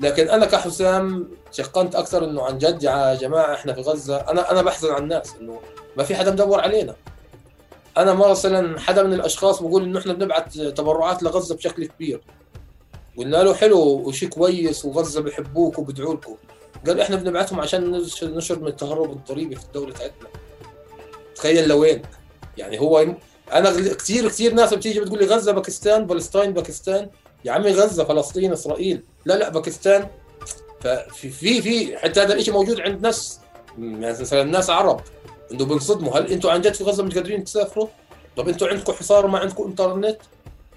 لكن أنا كحسام شقنت أكثر إنه عن جد يا جماعة إحنا في غزة. أنا أنا بحزن على الناس إنه ما في حدا مدور علينا. أنا مثلا حدا من الأشخاص بقول إنه إحنا بنبعث تبرعات لغزة بشكل كبير. قلنا له حلو وشيء كويس وغزة بحبوك وبدعوا لكم قال إحنا بنبعثهم عشان نشر من التهرب الضريبي في الدولة تاعتنا تخيل لوين؟ يعني هو أنا كثير كثير ناس بتيجي بتقول لي غزة باكستان فلسطين باكستان. يا عمي غزة فلسطين إسرائيل. لا لا باكستان. ففي في في حتى هذا الشيء موجود عند ناس يعني مثلا الناس عرب. إنه بنصدموا هل أنتم عن جد في غزة مش قادرين تسافروا؟ طب أنتم عندكم حصار وما عندكم إنترنت؟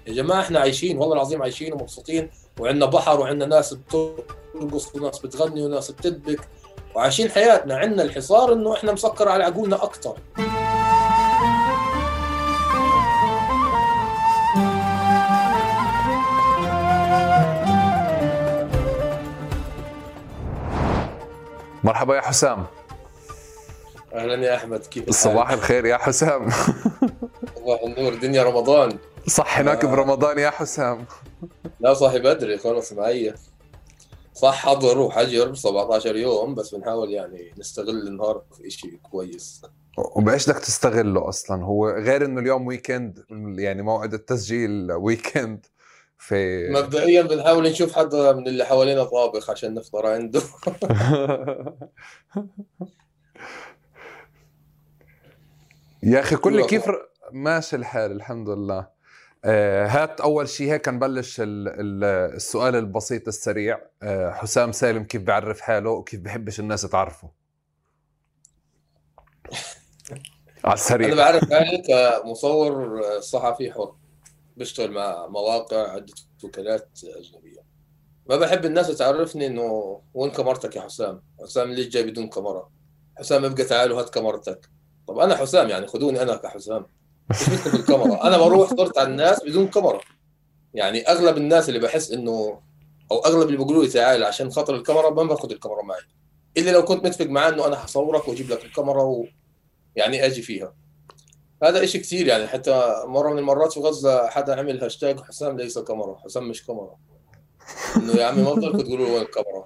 يا جماعة إحنا عايشين والله العظيم عايشين ومبسوطين. وعندنا بحر وعندنا ناس بترقص وناس بتغني وناس بتدبك. وعايشين حياتنا. عندنا الحصار إنه إحنا مسكر على عقولنا أكثر مرحبا يا حسام. أهلا يا أحمد كيف صباح الخير يا حسام. صباح النور دنيا رمضان. صح هناك آه. برمضان يا حسام. لا صاحي بدري خلص معي. صح حضر وحجر 17 يوم بس بنحاول يعني نستغل النهار في شيء كويس. وبإيش بدك تستغله أصلا؟ هو غير إنه اليوم ويكند يعني موعد التسجيل ويكند في مبدئيا بنحاول نشوف حدا من اللي حوالينا طابخ عشان نفطر عنده. يا أخي كل كيف ماشي الحال الحمد لله. آه هات أول شيء هيك نبلش السؤال البسيط السريع. آه حسام سالم كيف بيعرف حاله وكيف بحبش الناس تعرفه؟ على السريع. أنا بعرف حالي كمصور صحفي حر. بشتغل مع مواقع عدة وكالات أجنبية. ما بحب الناس تعرفني إنه وين كاميرتك يا حسام؟ حسام ليش جاي بدون كاميرا؟ حسام ابقى تعال وهات كاميرتك. طب أنا حسام يعني خذوني أنا كحسام. بالكاميرا. أنا بروح صرت على الناس بدون كاميرا. يعني أغلب الناس اللي بحس إنه أو أغلب اللي بيقولوا لي تعال عشان خاطر الكاميرا ما باخذ الكاميرا معي. إلا لو كنت متفق معاه إنه أنا حصورك وأجيب لك الكاميرا و... يعني أجي فيها. هذا إشي كثير يعني حتى مرة من المرات في غزة حدا عمل هاشتاج حسام ليس كاميرا حسام مش كاميرا. إنه يا عمي ما بضلكم تقولوا وين الكاميرا.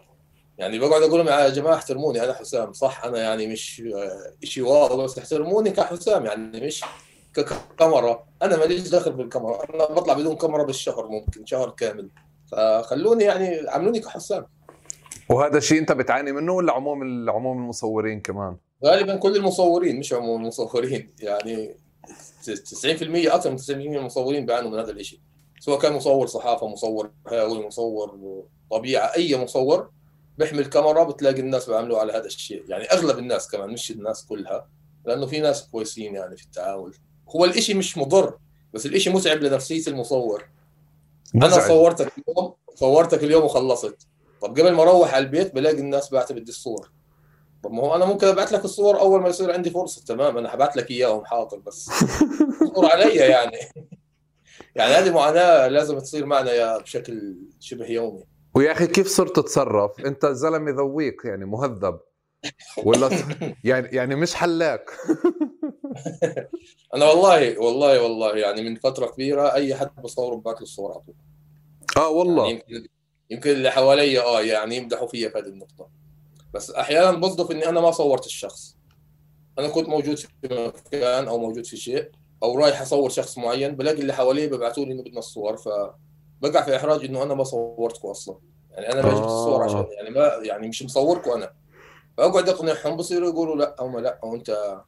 يعني بقعد أقول لهم يا جماعة احترموني أنا حسام صح؟ أنا يعني مش شيء wow بس احترموني كحسام يعني مش ككاميرا. أنا ماليش دخل بالكاميرا أنا بطلع بدون كاميرا بالشهر ممكن شهر كامل. فخلوني يعني عملوني كحسام. وهذا الشيء أنت بتعاني منه ولا عموم عموم المصورين كمان؟ غالبا كل المصورين مش عموم المصورين. يعني 90% أكثر من 90% من المصورين بيعانوا من هذا الشيء سواء كان مصور صحافة مصور هاوي مصور طبيعة أي مصور بيحمل كاميرا بتلاقي الناس بيعملوا على هذا الشيء. يعني أغلب الناس كمان مش الناس كلها لأنه في ناس كويسين يعني في التعامل هو الإشي مش مضر بس الإشي متعب لنفسية المصور. مزعج. أنا صورتك اليوم صورتك اليوم وخلصت. طب قبل ما أروح على البيت بلاقي الناس بعتها بدي الصور. طب ما هو أنا ممكن ابعث لك الصور أول ما يصير عندي فرصة تمام أنا حبعت لك إياهم حاضر بس صور علي يعني. يعني هذه معاناة لازم تصير معنا يا بشكل شبه يومي. ويا أخي كيف صرت تتصرف؟ أنت زلمة ذويق يعني مهذب. ولا يعني يعني مش حلاك أنا والله والله والله يعني من فترة كبيرة أي حد بصور ببعث له الصور على طول. آه والله. يعني يمكن يمكن اللي حوالي آه يعني يمدحوا فيا في هذه النقطة. بس أحيانا بصدف إني أنا ما صورت الشخص. أنا كنت موجود في مكان أو موجود في شيء أو رايح أصور شخص معين بلاقي اللي حواليه ببعثوا لي إنه بدنا الصور فبقع في إحراج إنه أنا ما صورتكم أصلا. يعني أنا ما جبت الصور عشان آه. يعني ما يعني مش مصوركم أنا. فأقعد أقنعهم بصيروا يقولوا لا هم لا وانت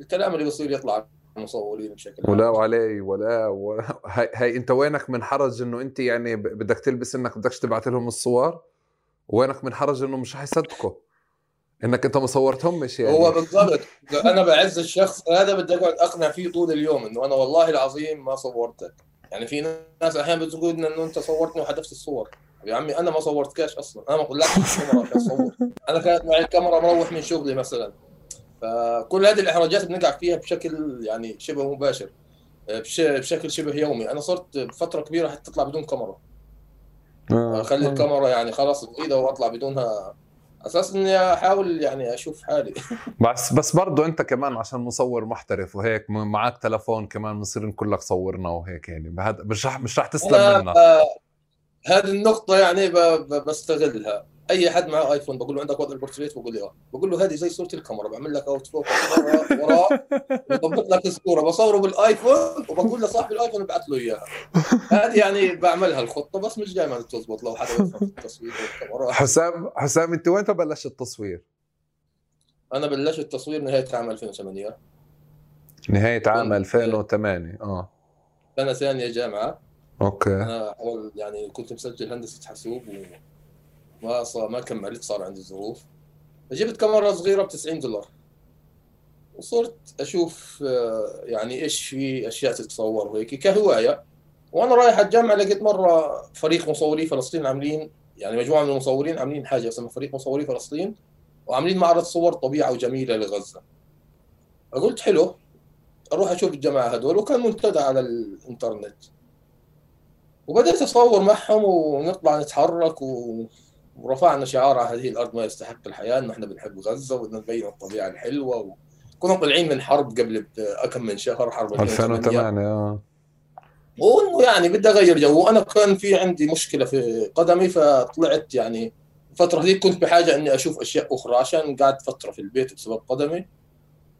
الكلام اللي بصير يطلع المصورين بشكل ولا وعلي ولا, ولا هاي, هاي أنت وينك من حرج إنه أنت يعني بدك تلبس إنك بدكش تبعث لهم الصور؟ وينك من حرج إنه مش حيصدقوا إنك أنت ما صورتهمش يعني. هو بالضبط. أنا بعز الشخص هذا بدي أقعد أقنع فيه طول اليوم إنه أنا والله العظيم ما صورتك. يعني في ناس أحيانا بتقول إنه أنت صورتني وحذفت الصور. يا عمي أنا ما صورتكش أصلا. أنا ما طلعتش الكاميرا عشان اصور أنا كانت معي الكاميرا مروح من شغلي مثلا. فكل هذه الإحراجات بنقع فيها بشكل يعني شبه مباشر. بشكل شبه يومي. أنا صرت فتره كبيرة حتى تطلع بدون كاميرا. أخلي الكاميرا يعني خلاص بعيدة وأطلع بدونها. أساس إني أحاول يعني أشوف حالي. بس بس برضه أنت كمان عشان مصور محترف وهيك معك تلفون كمان بنصير نقول لك صورنا وهيك يعني. مش رح مش رح تسلم منا هذه النقطة يعني بستغلها. أي حد معه iPhone بقول له عندك وضع البورتريت؟ بقول لي آه. بقول له هذه زي صورة الكاميرا بعمل لك out focus وراه بضبط لك الصورة. بصوره بال iPhone وبقول لصاحب ال iPhone ابعث له إياها. هذه يعني بعملها الخطة بس مش دائما تزبط. لو حدا يفهم في التصوير والكاميرا. حسام حسام أنت وين بلشت التصوير؟ أنا بلشت التصوير نهاية عام 2008 نهاية عام 2008 آه. سنة ثانية جامعة. okay. أنا يعني كنت مسجل هندسة حاسوب و ما صار ما كملت صار عندي ظروف. فجبت كاميرا صغيرة ب 90 دولار. وصرت أشوف آه، يعني إيش في أشياء تتصور وهيك كهواية. وأنا رايح الجامعة لقيت مرة فريق مصوري فلسطين عاملين يعني مجموعة من المصورين عاملين حاجة اسمها فريق مصوري فلسطين وعاملين معرض صور طبيعة وجميلة لغزة. فقلت حلو أروح أشوف الجماعة هذول وكان منتدى على الإنترنت. وبدأت أصور معهم ونطلع نتحرك و... ورفعنا شعار هذه الأرض ما يستحق الحياة انه إحنا بنحب غزة وبدنا نبين الطبيعة الحلوة و... كنا طالعين من حرب قبل كم من شهر حرب 2008 آه. وإنه يعني بدي أغير جو. وأنا كان في عندي مشكلة في قدمي فطلعت يعني الفترة هذيك كنت بحاجة إني أشوف أشياء أخرى عشان قعدت فترة في البيت بسبب قدمي.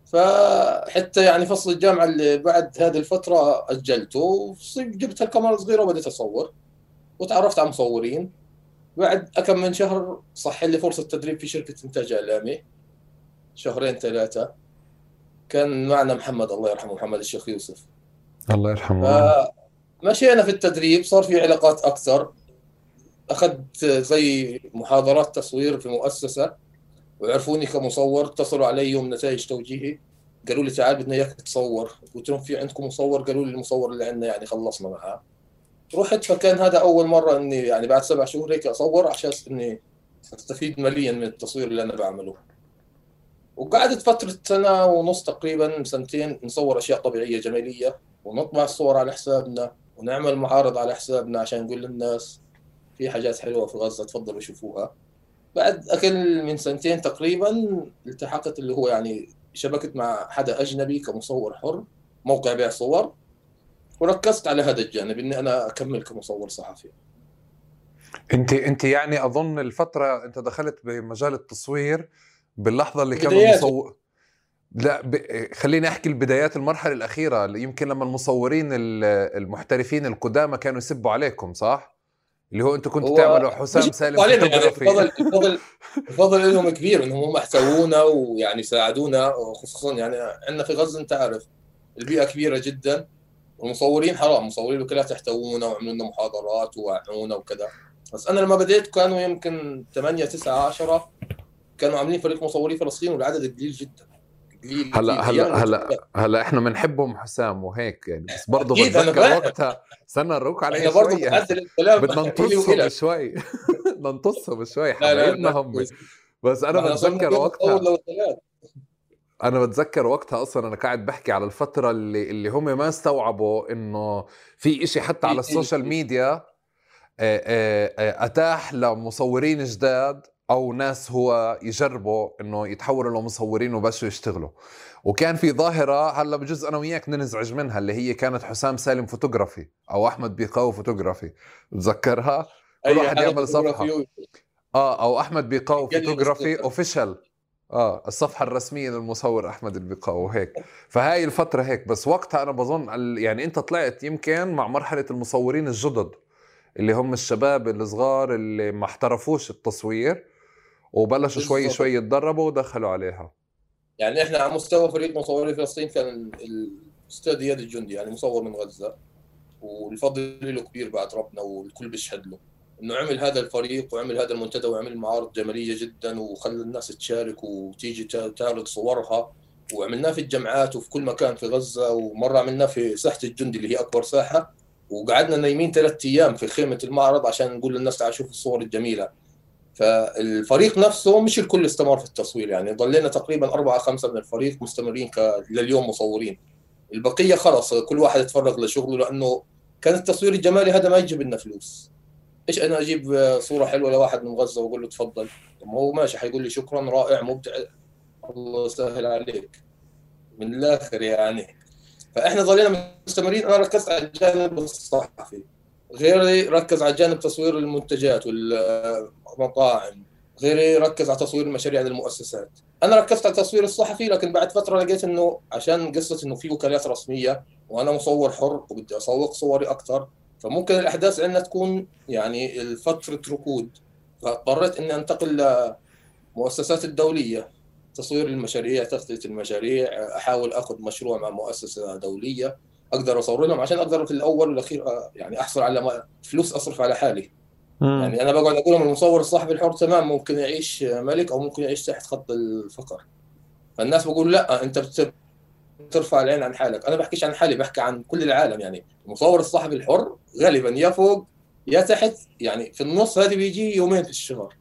فحتى يعني فصل الجامعة اللي بعد هذه الفترة أجلته جبت الكاميرا الصغيرة وبديت أصور وتعرفت على مصورين. بعد كم من شهر صح لي فرصة تدريب في شركة إنتاج إعلامي. شهرين ثلاثة. كان معنا محمد الله يرحمه محمد الشيخ يوسف. الله يرحمه. مشينا في التدريب صار في علاقات أكثر. أخذت زي محاضرات تصوير في مؤسسة وعرفوني كمصور. اتصلوا علي يوم نتائج توجيهي. قالوا لي تعال بدنا إياك تصور. قلت لهم في عندكم مصور؟ قالوا لي المصور اللي عندنا يعني خلصنا معاه. رحت فكان هذا أول مرة إني يعني بعد سبع شهور هيك أصور عشان إني أستفيد ماليا من التصوير اللي أنا بعمله. وقعدت فترة سنة ونص تقريبا سنتين نصور أشياء طبيعية جمالية ونطبع الصور على حسابنا ونعمل معارض على حسابنا عشان نقول للناس في حاجات حلوة في غزة تفضلوا شوفوها. بعد أقل من سنتين تقريبا التحقت اللي هو يعني شبكت مع حدا أجنبي كمصور حر موقع بيع صور. وركزت على هذا الجانب إني أنا أكمل كمصور صحفي. أنت أنت يعني أظن الفترة أنت دخلت بمجال التصوير باللحظة اللي كان المصور لا ب... خليني أحكي البدايات المرحلة الأخيرة يمكن لما المصورين المحترفين القدامى كانوا يسبوا عليكم صح؟ اللي هو أنتم كنتوا تعملوا حسام سالم يعني الفضل الفضل الفضل لهم كبير إنهم هم احتوونا ويعني ساعدونا خصوصا يعني عندنا في غزة أنت عارف البيئة كبيرة جدا. والمصورين حرام مصورين كلها يحتوونا وعملوا لنا محاضرات ووعونا وكذا بس أنا لما بديت كانوا يمكن 8 9 10 كانوا عاملين فريق مصوري فلسطين والعدد قليل جدا. قليل هلا هلا هلا هلا إحنا بنحبهم حسام وهيك يعني بس برضه بتذكر وقتها. استنى نروك علي شوي بدنا ننطصهم شوي. بدنا ننطصهم شوي حبايبنا هم. بس أنا بتذكر وقتها. أنا بتذكر وقتها أصلا أنا قاعد بحكي على الفترة اللي اللي هم ما استوعبوا إنه في إشي حتى على ال social media أتاح لمصورين جداد أو ناس هو يجربوا إنه يتحولوا لمصورين وبلشوا يشتغلوا وكان في ظاهرة هلأ بجوز أنا وياك ننزعج منها اللي هي كانت حسام سالم فوتوغرافي أو أحمد بيقاو فوتوغرافي. بتذكرها؟ كل واحد يعمل صفحة. آه أو أحمد بيقاوي photography official آه الصفحة الرسمية للمصور أحمد البيقاوي وهيك. فهاي الفترة هيك. بس وقتها أنا بظن يعني أنت طلعت يمكن مع مرحلة المصورين الجدد اللي هم الشباب الصغار اللي ما احترفوش التصوير وبلشوا شوي شوي يتدربوا ودخلوا عليها. يعني إحنا على مستوى فريق مصوري فلسطين كان الاستاذ اياد الجندي يعني مصور من غزة والفضل له كبير بعد ربنا والكل بيشهد له. إنه عمل هذا الفريق وعمل هذا المنتدى وعمل معارض جمالية جدا وخلى الناس تشارك وتيجي تعرض صورها. وعملناه في الجامعات وفي كل مكان في غزة ومرة عملناه في ساحة الجندي اللي هي أكبر ساحة. وقعدنا نايمين ثلاث أيام في خيمة المعرض عشان نقول للناس تعالوا شوفوا الصور الجميلة. فالفريق نفسه مش الكل استمر في التصوير يعني ضلينا تقريبا أربعة خمسة من الفريق مستمرين لليوم مصورين. البقية خلص كل واحد يتفرغ لشغله لأنه كان التصوير الجمالي هذا ما يجيب لنا فلوس. إيش أنا أجيب صورة حلوة لواحد من غزة وأقول له تفضل. طب هو ماشي حيقول لي شكرا رائع مبدع. الله يسهل عليك. من الآخر يعني. فإحنا ظلينا مستمرين. أنا ركزت على الجانب الصحفي. غيري ركز على جانب تصوير المنتجات والمطاعم. غيري ركز على تصوير المشاريع للمؤسسات أنا ركزت على التصوير الصحفي لكن بعد فترة لقيت إنه عشان قصة إنه في وكالات رسمية وأنا مصور حر وبدي أسوق صوري أكثر فممكن الأحداث عندنا تكون يعني فتره ركود. فاضطريت إني أنتقل لمؤسسات الدولية تصوير المشاريع تغطية المشاريع أحاول آخذ مشروع مع مؤسسة دولية أقدر أصور لهم عشان أقدر في الأول والأخير يعني أحصل على فلوس أصرف على حالي. مم. يعني أنا بقعد أقول لهم المصور الصحفي الحر تمام ممكن يعيش ملك أو ممكن يعيش تحت خط الفقر. فالناس بقول لا أنت بترفع العين عن حالك. أنا بحكيش عن حالي بحكي عن كل العالم يعني. المصور الصحفي الحر غالبا يا فوق يا تحت يعني في النص هذه بيجي يومين في الشهر.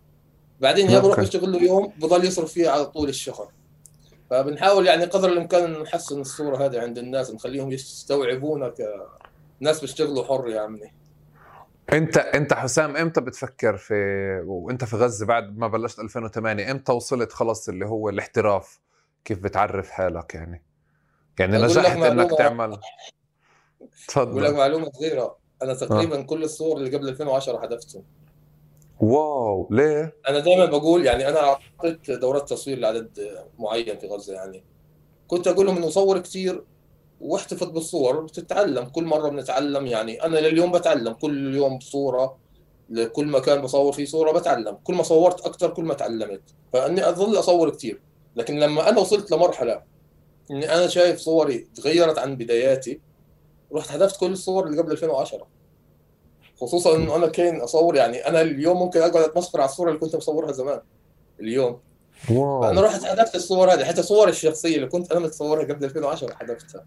بعدين يا بروح يشتغل له يوم بضل يصرف فيه على طول الشهر. فبنحاول يعني قدر الإمكان نحسن الصورة هذه عند الناس نخليهم يستوعبونا كناس بيشتغلوا حر يا عمي. أنت أنت حسام إمتى بتفكر في وأنت في غزة بعد ما بلشت 2008 إمتى وصلت خلص اللي هو الاحتراف؟ كيف بتعرف حالك يعني؟ يعني نجحت إنك تعمل. تفضل أقول لك معلومة صغيره أنا تقريبا آه. كل الصور اللي قبل 2010 حذفتهم. واو ليه؟ أنا دائما بقول يعني أنا اعطيت دورات تصوير لعدد معين في غزة يعني. كنت أقول لهم إنه صور كثير واحتفظ بالصور بتتعلم كل مرة بنتعلم يعني. أنا لليوم بتعلم. كل يوم صورة. لكل مكان بصور فيه صورة بتعلم. كل ما صورت أكثر كل ما تعلمت. فإني أظل أصور كثير لكن لما أنا وصلت لمرحلة إني أنا شايف صوري تغيرت عن بداياتي. رحت هدفت كل الصور اللي قبل 2010 خصوصا إنه أنا كان أصور يعني أنا اليوم ممكن أقعد أتمسخر على الصورة اللي كنت مصورها زمان. اليوم. واو. فأنا رحت حذفت الصور هذه حتى صوري الشخصية اللي كنت أنا متصورها قبل 2010 حذفتها.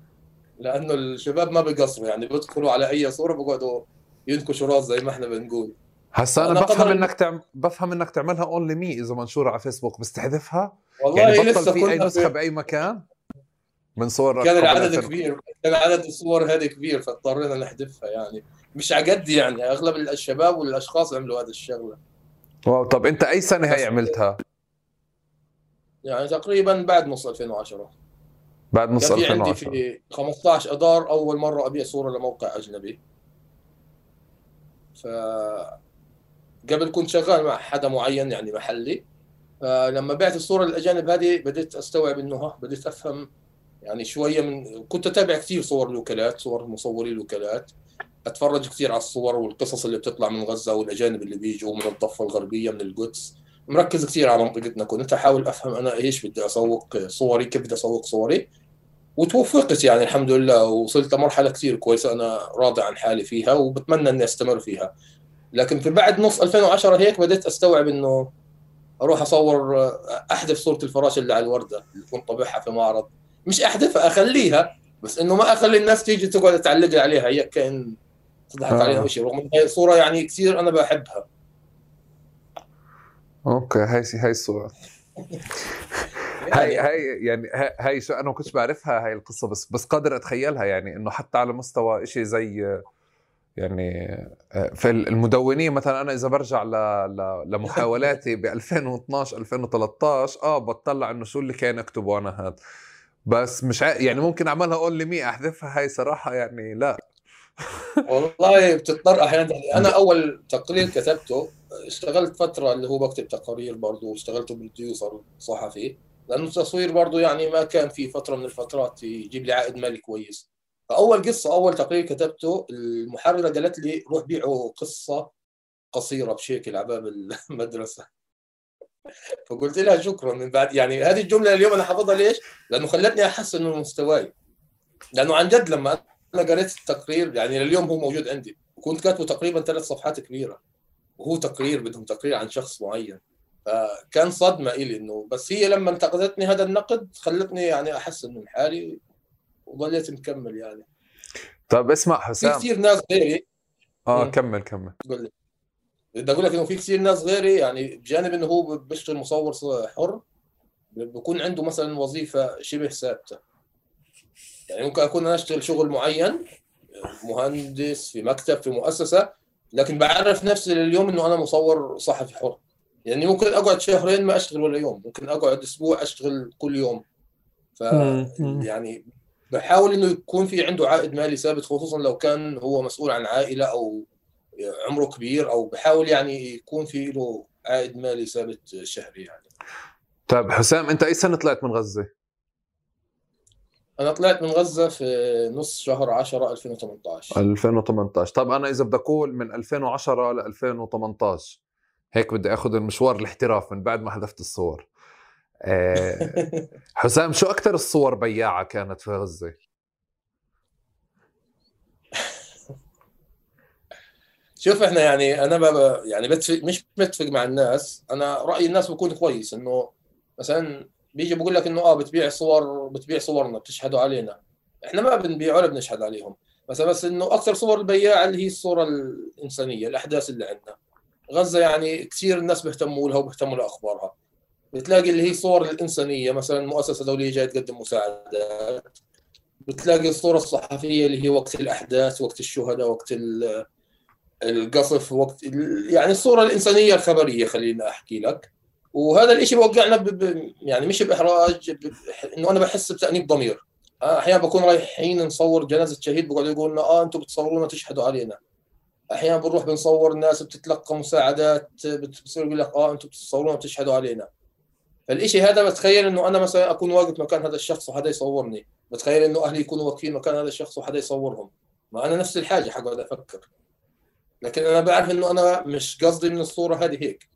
لأنه الشباب ما بيقصروا يعني بيدخلوا على أي صورة بيقعدوا ينكشوا راس زي ما إحنا بنقول. هسا أنا, أنا بفهم إنك تعم... بفهم إنك تعملها only me إذا منشورة على فيسبوك بس تحذفها والله يعني بطل في أي نسخة بأي مكان؟ من صور كان العدد كبير. كان عدد الصور هذه كبير فاضطرينا نحذفها يعني. مش عقد يعني أغلب الشباب والأشخاص عملوا هذا الشغلة. wow طب أنت أي سنة هي عملتها؟ يعني تقريبا بعد نص 2010 بعد نص 2010 عندي في 15 اذار أول مرة أبيع صورة لموقع أجنبي. ف قبل كنت شغال مع حدا معين يعني محلي. فلما بعت الصورة للأجانب هذه بديت أستوعب إنه بديت أفهم يعني شوية من كنت أتابع كثير صور الوكالات صور مصوري الوكالات. أتفرج كثير على الصور والقصص اللي بتطلع من غزة والأجانب اللي بيجوا من الضفة الغربية من القدس. مركز كثير على منطقتنا كنت أحاول أفهم أنا إيش بدي أسوق صوري كيف بدي أسوق صوري. وتوفقت يعني الحمد لله. وصلت لمرحلة كثير كويسة أنا راضي عن حالي فيها وبتمنى إني أستمر فيها. لكن في بعد نص 2010 هيك بديت أستوعب إنه أروح أصور أحذف صورة الفراشه اللي على الوردة اللي كنت طابعها في معرض. مش احذفها أخليها. بس إنه ما أخلي الناس تيجي تقعد تعلق عليها. هي كأن تضحك آه. عليها شيء رغم هي صورة يعني كثير أنا بحبها. أوكي هاي هاي الصورة. هاي هاي يعني هاي شو أنا ما كنتش بعرفها هاي القصة. بس بس قادر أتخيلها يعني. إنه حتى على مستوى شيء زي يعني آه، في المدونين مثلا. أنا إذا برجع ل... ل... لمحاولاتي ب 2012 2013 آه بطلع إنه شو اللي كان اكتبه أنا هذا بس مش ع... يعني ممكن أعملها only me أحذفها هاي صراحة يعني لا. والله بتضطر أحيانا. أنا أول تقرير كتبته اشتغلت فترة اللي هو بكتب تقارير برضه واشتغلت بروديوسر صحفي لأنه التصوير برضه يعني ما كان في فترة من الفترات يجيب لي عائد مالي كويس. فأول قصة أول تقرير كتبته المحررة قالت لي روح بيعوا قصة قصيرة بشكل على باب المدرسة. فقلت لها شكرا. من بعد يعني هذه الجملة اليوم أنا حافظها ليش؟ لأنه خلتني احسن من مستواي. لأنه عن جد لما أنا قريت التقرير يعني لليوم هو موجود عندي. وكنت كاتبه تقريبا ثلاث صفحات كبيرة. وهو تقرير بدهم تقرير عن شخص معين. فكان صدمة إلي إنه بس هي لما انتقدتني هذا النقد خلتني يعني احسن من حالي وظليت مكمل يعني. طيب اسمع حسام. في كثير ناس غيري. آه كمل كمل. قول لي. بدي أقول لك إنه في كثير ناس غيري يعني بجانب إنه هو بيشتغل مصور حر بكون عنده مثلا وظيفة شبه ثابتة. يعني ممكن أكون أنا أشتغل شغل معين مهندس في مكتب في مؤسسة لكن بعرف نفسي لليوم إنه أنا مصور صحفي حر. يعني ممكن أقعد شهرين ما أشتغل ولا يوم ممكن أقعد أسبوع أشتغل كل يوم. ف يعني بحاول إنه يكون في عنده عائد مالي ثابت خصوصا لو كان هو مسؤول عن عائلة أو عمره كبير أو بحاول يعني يكون في له عائد مالي ثابت شهري يعني. طيب حسام أنت أي سنة طلعت من غزة؟ أنا طلعت من غزة في نص شهر 10 2018 2018 طب أنا إذا بدي أقول من 2010 ل 2018 هيك بدي آخذ المشوار الاحتراف من بعد ما حذفت الصور. آه، حسام شو أكثر الصور بياعة كانت في غزة؟ شوف إحنا يعني أنا بابا يعني بتفق مش بتفق مع الناس. أنا رأي الناس بيكون كويس إنه مثلا بيجي بقول لك إنه آه بتبيع صور بتبيع صورنا بتشهدوا علينا. إحنا ما بنبيع ولا بنشهد عليهم. مثلا بس إنه أكثر صور البياعه اللي هي الصورة الإنسانية الأحداث اللي عندنا. غزة يعني كثير الناس بيهتموا لها وبيهتموا لأخبارها. بتلاقي اللي هي الصور الإنسانية مثلا مؤسسة دولية جاية تقدم مساعدات. بتلاقي الصورة الصحفية اللي هي وقت الأحداث وقت الشهداء وقت القصف وقت يعني الصورة الإنسانية الخبرية خلينا أحكي لك. وهذا الشيء بوقعنا ب... يعني مش بإحراج ب... إنه أنا بحس بتأنيب ضمير. أحيانا بكون رايحين نصور جنازة شهيد بقعدوا يقولوا لنا آه أنتم بتصورونا تشهدوا علينا. أحيانا بنروح بنصور ناس بتتلقى مساعدات بتصير يقول لك آه أنتم بتصورونا وتشهدوا علينا. فالشيء هذا بتخيل إنه أنا مثلا أكون واقف مكان هذا الشخص وحدا يصورني. بتخيل إنه أهلي يكونوا واقفين مكان هذا الشخص وحدا يصورهم. ما أنا نفس الحاجة حقعد أفكر. لكن أنا بعرف إنه أنا مش قصدي من الصورة هذه هيك.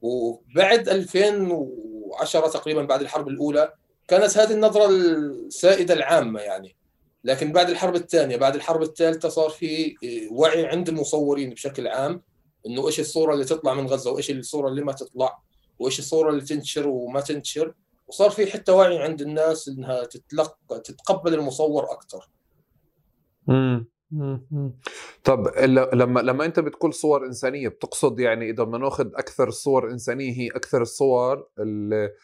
وبعد 2010 تقريبا بعد الحرب الأولى كانت هذه النظرة السائدة العامة يعني. لكن بعد الحرب الثانية بعد الحرب الثالثة صار في وعي عند المصورين بشكل عام إنه إيش الصورة اللي تطلع من غزة وإيش الصورة اللي ما تطلع وإيش الصورة اللي تنتشر وما تنتشر وصار في حتى وعي عند الناس إنها تتلقى تتقبل المصور أكثر امم طب لما لما انت بتقول صور إنسانية بتقصد يعني إذا بدنا ناخذ أكثر صور إنسانية هي أكثر الصور اللي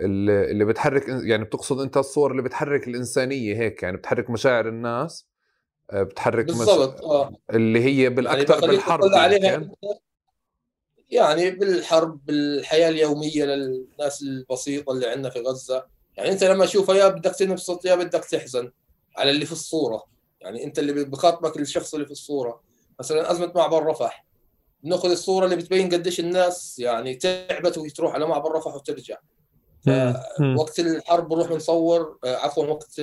اللي بتحرك يعني بتقصد أنت الصور اللي بتحرك الإنسانية هيك يعني بتحرك مشاعر الناس آه، بتحرك بالضبط مش... آه. اللي هي بالأكثر يعني بالحرب عليها يعني بالحرب بالحياة اليومية للناس البسيطة اللي عندنا في غزة. يعني أنت لما تشوفها يا بدك تنبسط يا بدك تحزن على اللي في الصورة. يعني انت اللي بخاطبك الشخص اللي في الصورة. مثلا أزمة معبر رفح. نأخذ الصورة اللي بتبين قديش الناس يعني تعبت وتروح على معبر رفح وترجع. وقت الحرب بنروح بنصور آه، عفوا وقت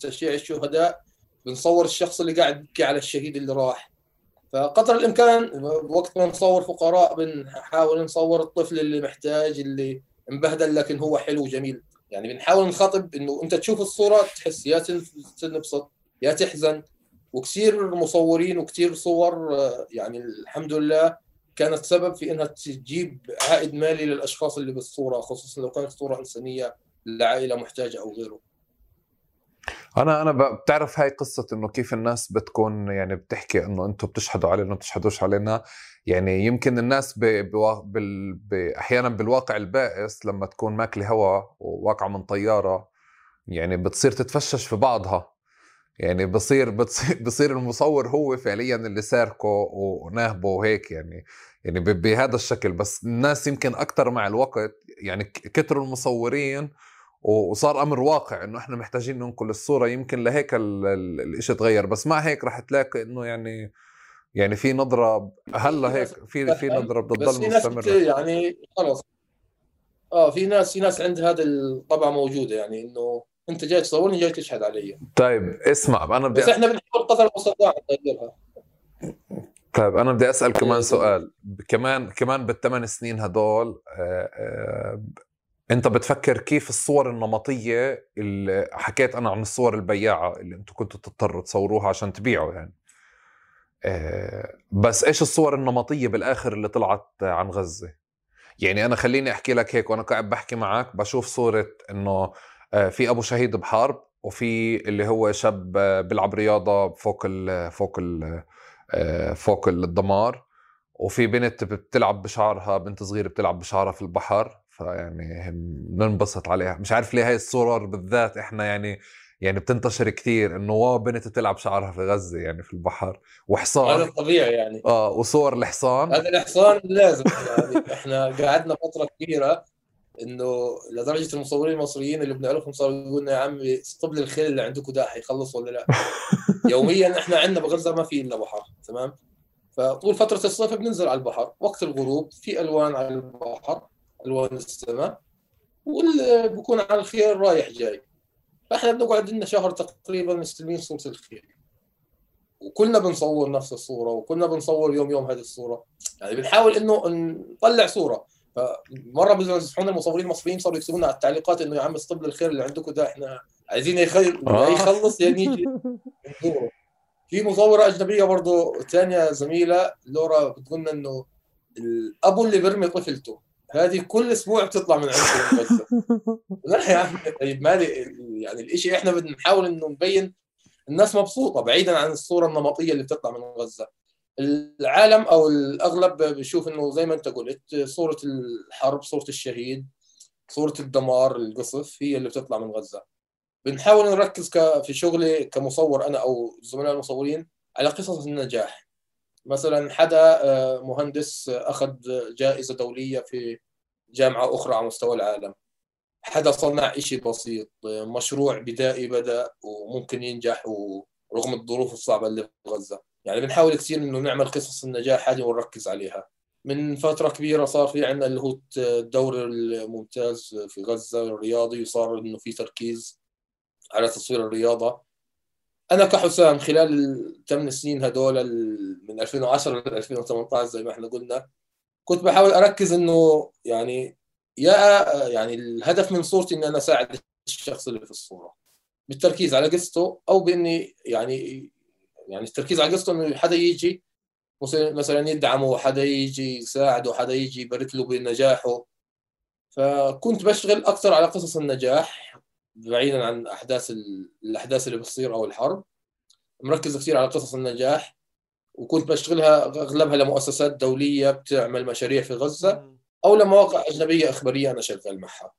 تشييع الشهداء بنصور الشخص اللي قاعد يبكي على الشهيد اللي راح. فقدر الإمكان وقت ما نصور فقراء بنحاول نصور الطفل اللي محتاج اللي انبهدل لكن هو حلو وجميل. يعني بنحاول نخاطب إنه أنت تشوف الصورة تحس يا تنبسط يا تحزن. وكثير مصورين وكثير صور آه، يعني الحمد لله كانت سبب في إنها تجيب عائد مالي للأشخاص اللي بالصورة خصوصا لو كانت صورة إنسانية لعائلة محتاجة أو غيره. أنا أنا بتعرف هاي قصة إنه كيف الناس بتكون يعني بتحكي إنه أنتم بتشهدوا علينا بتشهدوش علينا؟ يعني يمكن الناس ب... ب... ب... أحيانا بالواقع البائس لما تكون ماكلة هوا وواقعة من طيارة يعني بتصير تتفشش في بعضها. يعني بصير بصير المصور هو فعليا اللي ساركه وناهبه وهيك يعني يعني بهذا الشكل. بس الناس يمكن أكثر مع الوقت يعني كثروا المصورين وصار أمر واقع إنه إحنا محتاجين ننقل الصورة. يمكن لهيك الشيء تغير. بس مع هيك رح تلاقي إنه يعني يعني في نظرة هلأ هيك في في نظرة بتضل مستمره يعني خلص. آه في ناس في ناس عند هذا الطبع موجودة يعني إنه انت جاي تصورني جاي تشهد علي. طيب اسمع أنا بدي بس إحنا بنحاول قدر المستطاع نغيرها طيب أنا بدي أسأل كمان سؤال. كمان كمان بالثمان سنين هدول آه، آه، أنت بتفكر كيف الصور النمطية اللي حكيت أنا عن الصور البياعة اللي أنتم كنتوا تضطروا تصوروها عشان تبيعوا يعني. آه، بس إيش الصور النمطية بالآخر اللي طلعت عن غزة؟ يعني أنا خليني أحكي لك هيك وأنا قاعد بحكي معك بشوف صورة إنه في أبو شهيد بحرب وفي اللي هو شاب بيلعب رياضه فوق ال فوق ال آه، فوق الدمار وفي بنت بتلعب بشعرها بنت صغيرة بتلعب بشعرها في البحر فيعني بننبسط عليها. مش عارف ليه هاي الصور بالذات إحنا يعني يعني بتنتشر كثير إنه واو بنت بتلعب شعرها في غزة يعني في البحر وحصان. هذا طبيعي يعني. آه وصور الحصان. هذا الحصان لازم يعني إحنا قعدنا فترة كبيرة إنه لدرجة المصورين المصريين اللي بنعرفهم صاروا يقولوا لنا يا عمي لي الخيل اللي عندكم ده حيخلص ولا لا؟ يوميا إحنا عندنا بغزه ما في إلا بحر تمام؟ فطول فترة الصيف بننزل على البحر وقت الغروب في ألوان على البحر ألوان السماء واللي بكون على الخير رايح جاي. فإحنا بنقعد لنا شهر تقريبا مستلمين صورة الخير وكلنا بنصور نفس الصورة وكلنا بنصور يوم يوم هذه الصورة. يعني بنحاول إنه نطلع صورة. فمرة بيمزحونا المصورين المصريين صاروا يكتبوا على التعليقات إنه يا عم استبل الخير اللي عندكم ده إحنا عايزين يخير آه. يخلص يا نيجي. في مصورة أجنبية برضه ثانية زميلة لورا بتقول لنا إنه الابو اللي بيرمي طفلته هذه كل أسبوع بتطلع من عنده لا يا عم طيب مالي يعني الشيء إحنا بنحاول إنه نبين الناس مبسوطة بعيدا عن الصورة النمطية اللي بتطلع من غزة. العالم أو الأغلب بيشوف إنه زي ما أنت قلت صورة الحرب صورة الشهيد صورة الدمار القصف هي اللي بتطلع من غزة. بنحاول نركز في شغلي كمصور أنا أو زملاء المصورين على قصص النجاح. مثلا حدا آه، مهندس أخذ جائزة دولية في جامعة أخرى على مستوى العالم. حدا صنع شيء بسيط مشروع بدائي بدأ وممكن ينجح رغم الظروف الصعبة اللي في غزة. يعني بنحاول كثير إنه نعمل قصص النجاح هذه ونركز عليها. من فترة كبيرة صار في عندنا اللي هو الدوري الممتاز في غزة الرياضي وصار إنه في تركيز على تصوير الرياضة. أنا كحسام خلال الثمان سنين هدول من 2010 ل 2018 زي ما إحنا قلنا كنت بحاول أركز إنه يعني يا يعني الهدف من صورتي إني أنا أساعد الشخص اللي في الصورة. بالتركيز على قصته أو بإني يعني يعني التركيز على قصته إنه حدا يجي مثلا يدعمه حدا يجي يساعده حدا يجي يبارك له بنجاحه. فكنت بشتغل أكثر على قصص النجاح بعيدا عن أحداث الأحداث اللي بتصير أو الحرب. مركز كثير على قصص النجاح وكنت بشتغلها أغلبها لمؤسسات دولية بتعمل مشاريع في غزة أو لمواقع أجنبية إخبارية أنا شغال معها.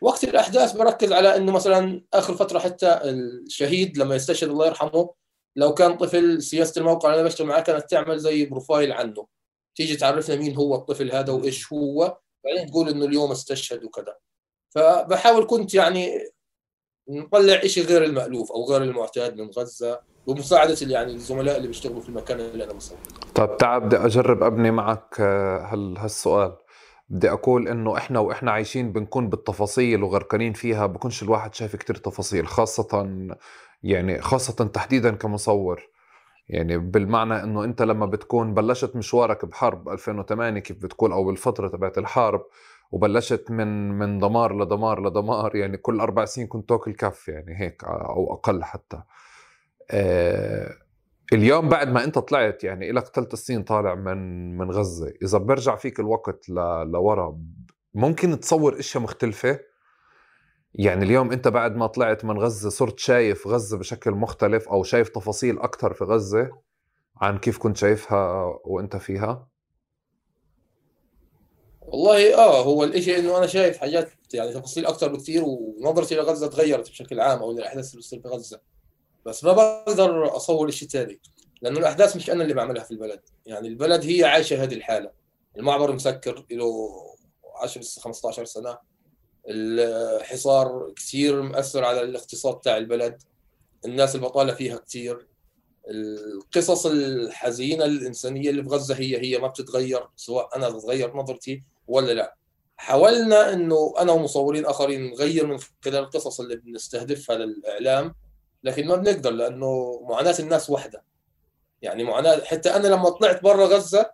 وقت الأحداث بركز على إنه مثلا آخر فترة حتى الشهيد لما يستشهد الله يرحمه لو كان طفل سياسة الموقع اللي أنا بشتغل معاه كانت تعمل زي بروفايل عنه. تيجي تعرفنا مين هو الطفل هذا وإيش هو بعدين تقول إنه اليوم استشهد وكذا. فبحاول كنت يعني نطلع شيء غير المألوف أو غير المعتاد من غزة بمساعدة يعني الزملاء اللي بيشتغلوا في المكان اللي أنا بصور. طيب تعال بدي أجرب أبني معك آه، هالسؤال. بدي أقول إنه إحنا وإحنا عايشين بنكون بالتفاصيل وغرقانين فيها بكونش الواحد شايف كتير تفاصيل خاصة يعني خاصة تحديدا كمصور يعني بالمعنى إنه أنت لما بتكون بلشت مشوارك بحرب 2008 كيف بتقول أو بالفترة تبعت الحرب وبلشت من من دمار لدمار لدمار يعني كل أربع سنين كنت تاكل كف يعني هيك أو أقل حتى آه اليوم بعد ما أنت طلعت يعني لك ثلاث سنين طالع من من غزة إذا برجع فيك الوقت. لورا ممكن تصور إشياء مختلفة يعني اليوم انت بعد ما طلعت من غزة صرت شايف غزة بشكل مختلف أو شايف تفاصيل أكثر في غزة عن كيف كنت شايفها وأنت فيها؟ والله آه هو الإشي إنه أنا شايف حاجات يعني تفاصيل أكثر بكثير ونظرتي لغزه تغيرت بشكل عام أو للاحداث اللي بتصير في غزة. بس ما بقدر أصور شيء ثاني لأنه الأحداث مش أنا اللي بعملها في البلد. يعني البلد هي عايشة هذه الحالة. المعبر مسكر له 10 15 سنة. الحصار كثير مأثر على الاقتصاد تاع البلد. الناس البطالة فيها كثير. القصص الحزينة الإنسانية اللي في غزة هي هي ما بتتغير سواء أنا تتغير نظرتي ولا لا. حاولنا إنه أنا ومصورين آخرين نغير من خلال القصص اللي بنستهدفها للإعلام لكن ما بنقدر لأنه معاناة الناس وحدة. يعني معاناة حتى أنا لما طلعت برا غزة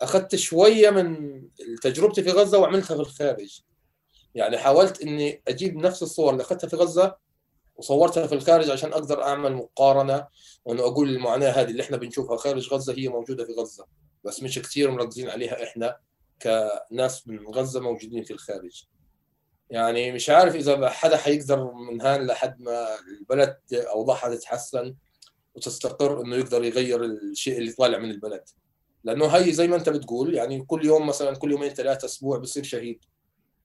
أخذت شوية من تجربتي في غزة وعملتها في الخارج. يعني حاولت إني أجيب نفس الصور اللي أخذتها في غزة وصورتها في الخارج عشان أقدر أعمل مقارنة وأنه أقول المعاناة هذه اللي إحنا بنشوفها. خارج غزة هي موجودة في غزة بس مش كثير مركزين عليها إحنا كناس من غزة موجودين في الخارج. يعني مش عارف إذا حدا حيقدر من هان لحد ما البلد اوضاعها تتحسن وتستقر إنه يقدر يغير الشيء اللي طالع من البلد. لأنه هي زي ما أنت بتقول يعني كل يوم مثلا كل يومين ثلاثة أسبوع بصير شهيد.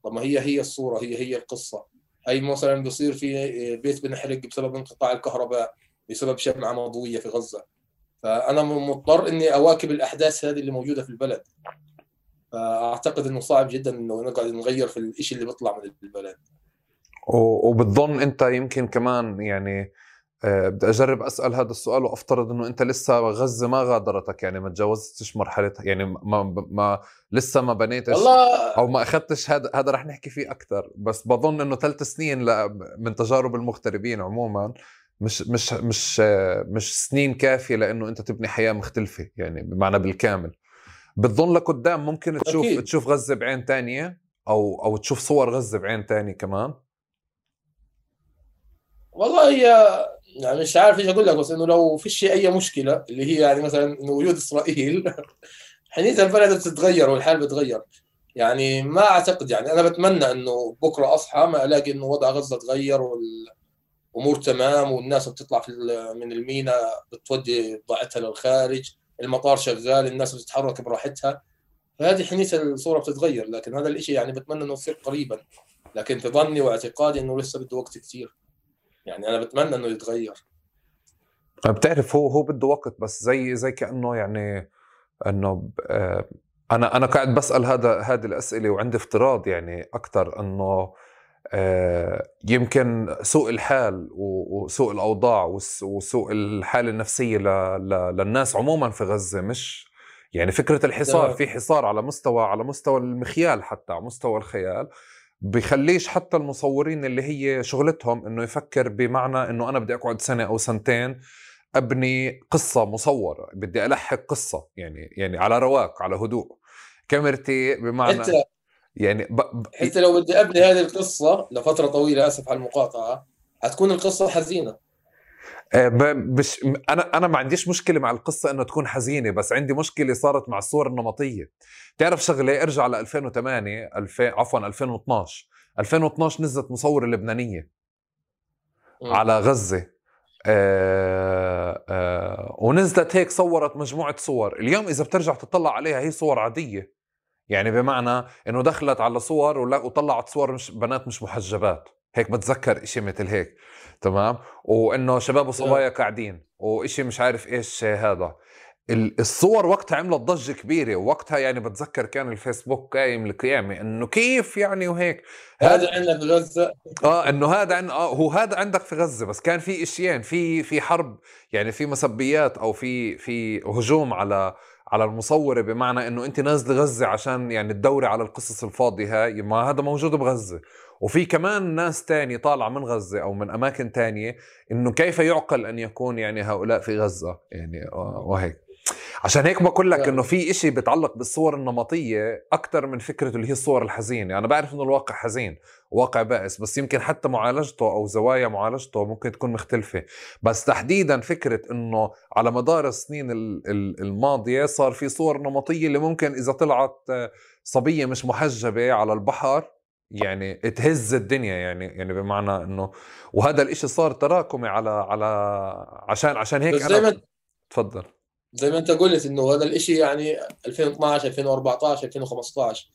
طب ما هي هي الصورة هي هي القصة. هي مثلا بصير في بيت بنحرق بسبب انقطاع الكهرباء بسبب شمعة مضوية في غزة. فأنا مضطر إني أواكب الأحداث هذه اللي موجودة في البلد. فأعتقد إنه صعب جدا إنه نقعد نغير في الشيء اللي بيطلع من البلد. وبتظن أنت يمكن كمان يعني بدي أجرب أسأل هذا السؤال وأفترض إنه أنت لسه غزه ما غادرتك يعني ما تجاوزتش مرحله يعني ما ما لسه ما بنيتش والله أو ما أخذتش هذا هذا رح نحكي فيه أكثر بس بظن إنه ثلاث سنين من تجارب المغتربين عموما مش مش مش مش سنين كافية لإنه أنت تبني حياة مختلفة يعني بمعنى بالكامل بتظن لقدام ممكن تشوف أكيد. تشوف غزة بعين تانية أو أو تشوف صور غزة بعين تاني كمان والله هي يعني مش عارف إيش أقول لك بس إنه لو فيش أي مشكلة اللي هي يعني مثلا إنه وجود إسرائيل حنيتها البلد بتتغير والحال بتغير يعني ما أعتقد يعني أنا بتمنى إنه بكرة أصحى ما ألاقي إنه وضع غزة تغير والامور تمام والناس بتطلع في من الميناء بتودي بضاعتها للخارج المطار شغال الناس بتتحرك براحتها. فهذه حنيت الصورة بتتغير لكن هذا الشيء يعني بتمنى إنه يصير قريبا. لكن في ظني واعتقادي إنه لسه بده وقت كثير يعني أنا بتمنى إنه يتغير. بتعرف هو هو بده وقت بس زي زي كأنه يعني إنه آه، أنا أنا قاعد بسأل هذا هذه الأسئلة وعندي افتراض يعني أكثر إنه آه، يمكن سوء الحال وسوء الأوضاع وسوء الحالة النفسية للناس عموما في غزة مش يعني فكرة الحصار في حصار على مستوى على مستوى المخيال حتى على مستوى الخيال. بخليش حتى المصورين اللي هي شغلتهم إنه يفكر بمعنى إنه أنا بدي أقعد سنة أو سنتين أبني قصة مصورة بدي ألحق قصة يعني يعني على رواق على هدوء. كاميرتي بمعنى حتى يعني ب... ب... حتى لو بدي أبني هذه القصة لفترة طويلة أسف على المقاطعة حتكون القصة حزينة. مش أنا أنا ما عنديش مشكلة مع القصة إنه تكون حزينة بس عندي مشكلة صارت مع الصور النمطية. تعرف شغلة ارجع ل 2008 2000 عفوا 2012 2012 نزلت مصورة لبنانية. على غزة. آه آه ونزلت هيك صورت مجموعة صور. اليوم إذا بترجع تطلع عليها هي صور عادية. يعني بمعنى إنه دخلت على صور وطلعت صور مش بنات مش محجبات. هيك بتذكر إشي مثل هيك تمام؟ وإنه شباب وصبايا قاعدين وإشي مش عارف إيش هذا. الصور وقتها عملت ضجة كبيرة وقتها يعني بتذكر كان الفيسبوك قايم القيامة إنه كيف يعني وهيك. هذا عندنا في غزة؟ آه إنه هذا عن... آه هو هذا عندك في غزة بس كان في إشيين في في حرب يعني في مسبيات أو في في هجوم على على المصورة بمعنى إنه أنت نازله غزة عشان يعني تدوري على القصص الفاضية هاي ما هذا موجود بغزة. وفي كمان ناس تاني طالعة من غزة أو من أماكن تانية إنه كيف يعقل أن يكون يعني هؤلاء في غزة؟ يعني وهيك. عشان هيك بقول لك إنه في إشي بيتعلق بالصور النمطية أكثر من فكره اللي هي الصور الحزينة. أنا بعرف إنه الواقع حزين واقع بائس بس يمكن حتى معالجته أو زوايا معالجته ممكن تكون مختلفة. بس تحديدا فكرة إنه على مدار السنين الماضية صار في صور نمطية اللي ممكن إذا طلعت صبية مش محجبة على البحر يعني تهز الدنيا يعني يعني بمعنى إنه وهذا الإشي صار تراكمي على على عشان عشان هيك أنا ما... تفضل. زي ما أنت قلت إنه هذا الإشي يعني 2012 2014 2015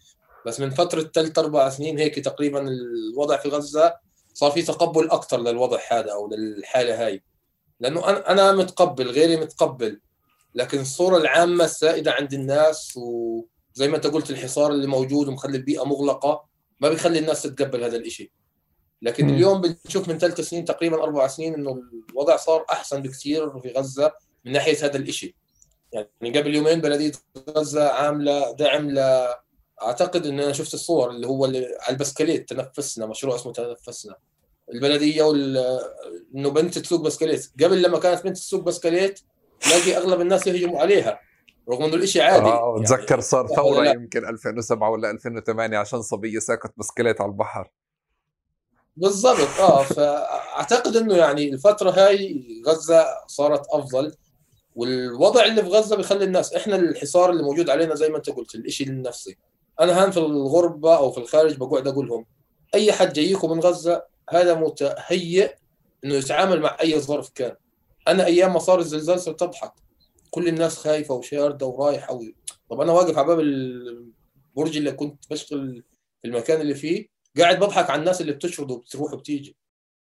بس من فترة ثلاث أربع سنين هيك تقريبا الوضع في غزة صار في تقبل أكثر للوضع هذا أو للحالة هاي. لأنه أنا أنا متقبل غيري متقبل. لكن الصورة العامة السائدة عند الناس وزي ما أنت قلت الحصار اللي موجود ومخلي البيئة مغلقة ما بيخلي الناس تتقبل هذا الشيء لكن م. اليوم بنشوف من ثلاث سنين تقريبا أربع سنين إنه الوضع صار أحسن بكثير في غزة من ناحية هذا الشيء يعني قبل يومين بلدية غزة عاملة دعم ل أعتقد إن أنا شفت الصور اللي هو اللي على البسكليت تنفسنا مشروع اسمه تنفسنا. البلدية وال إنه بنت تسوق بسكليت. قبل لما كانت بنت تسوق بسكليت تلاقي أغلب الناس يهجموا عليها. رغم إنه الشيء عادي. آه يعني بتذكر صار ثورة يمكن 2007 ولا 2008 عشان صبية ساقت بسكليت على البحر. بالضبط آه فأعتقد إنه يعني الفترة هاي غزة صارت أفضل والوضع اللي في غزة بيخلي الناس إحنا الحصار اللي موجود علينا زي ما أنت قلت الشيء النفسي. أنا هان في الغربة أو في الخارج بقعد أقول لهم أي حد جايكم من غزة هذا متهيئ إنه يتعامل مع أي ظرف كان. أنا أيام ما صار الزلزال صرت أضحك. كل الناس خايفة وشارده ورايحه و... طب أنا واقف على باب البرج اللي كنت بشتغل في المكان اللي فيه قاعد بضحك على الناس اللي بتشرد وبتروح وبتيجي.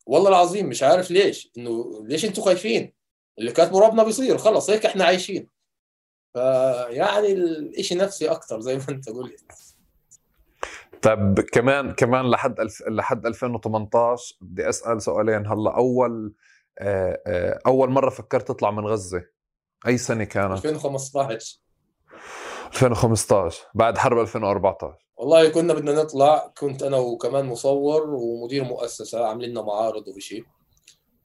والله العظيم مش عارف ليش. إنه ليش أنتم خايفين؟ اللي كاتبه ربنا بيصير. خلص هيك إحنا عايشين. فيعني الإشي نفسي أكثر زي ما أنت قلت. طيب كمان كمان لحد ألف... لحد 2018 بدي أسأل سؤالين. هلا أول آه، آه، أول مرة فكرت تطلع من غزة؟ أي سنة كانت؟ 2015 2015 بعد حرب 2014 والله كنا بدنا نطلع كنت أنا وكمان مصور ومدير مؤسسة عاملين لنا معارض وشيء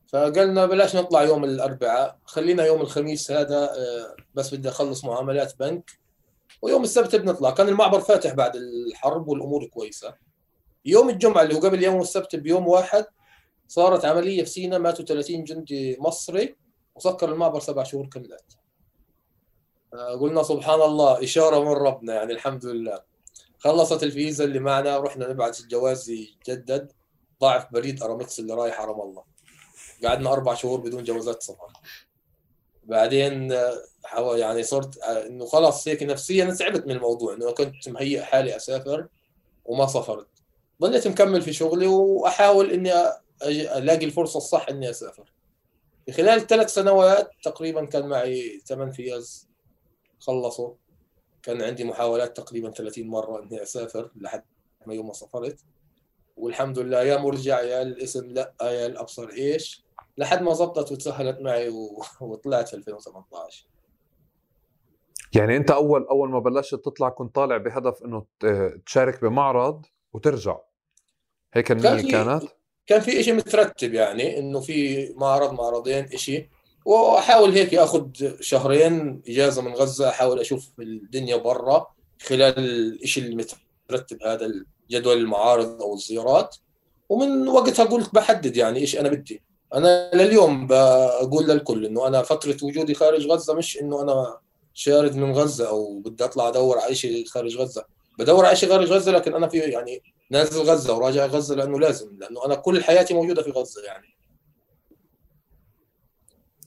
فقالنا بلاش نطلع يوم الأربعاء خلينا يوم الخميس هذا آه، بس بدي أخلص معاملات بنك. ويوم السبت بنطلع. كان المعبر فاتح بعد الحرب والأمور كويسة. يوم الجمعة اللي هو قبل يوم السبت بيوم واحد صارت عملية في سينا ماتوا 30 جندي مصري. وسكر المعبر سبع شهور كاملات قلنا سبحان الله إشارة من ربنا يعني الحمد لله. خلصت الفيزا اللي معنا رحنا نبعث الجواز يتجدد ضاعف بريد أرامكس اللي رايح حرم الله. قعدنا أربع شهور بدون جوازات سفر بعدين يعني صرت إنه خلاص هيك نفسيا تعبت من الموضوع إنه كنت مهيئ حالي أسافر وما سافرت. ضليت مكمل في شغلي وأحاول إني ألاقي الفرصة الصح إني أسافر. خلال ثلاث سنوات تقريبا كان معي ثمان فيز خلصوا. كان عندي محاولات تقريبا 30 مرة إني أسافر لحد ما يوم ما سافرت. والحمد لله يا مرجع يا الاسم لا يا الأبصر إيش؟ لحد ما زبطت وتسهلت معي وطلعت في 2018 يعني أنت أول أول ما بلشت تطلع كنت طالع بهدف إنه تشارك بمعرض وترجع. هيك النية كانت؟ كان في شيء مترتب يعني إنه في معرض معرضين شيء وأحاول هيك اخذ شهرين إجازة من غزة أحاول أشوف الدنيا برا خلال الشيء المترتب هذا جدول المعارض أو الزيارات. ومن وقتها قلت بحدد يعني إيش أنا بدي. أنا لليوم بقول للكل إنه أنا فترة وجودي خارج غزة مش إنه أنا شارد من غزة أو بدي أطلع أدور على شيء خارج غزة. بدور على شيء خارج غزة لكن أنا في يعني نازل غزة وراجع غزة لأنه لازم لأنه أنا كل حياتي موجودة في غزة يعني.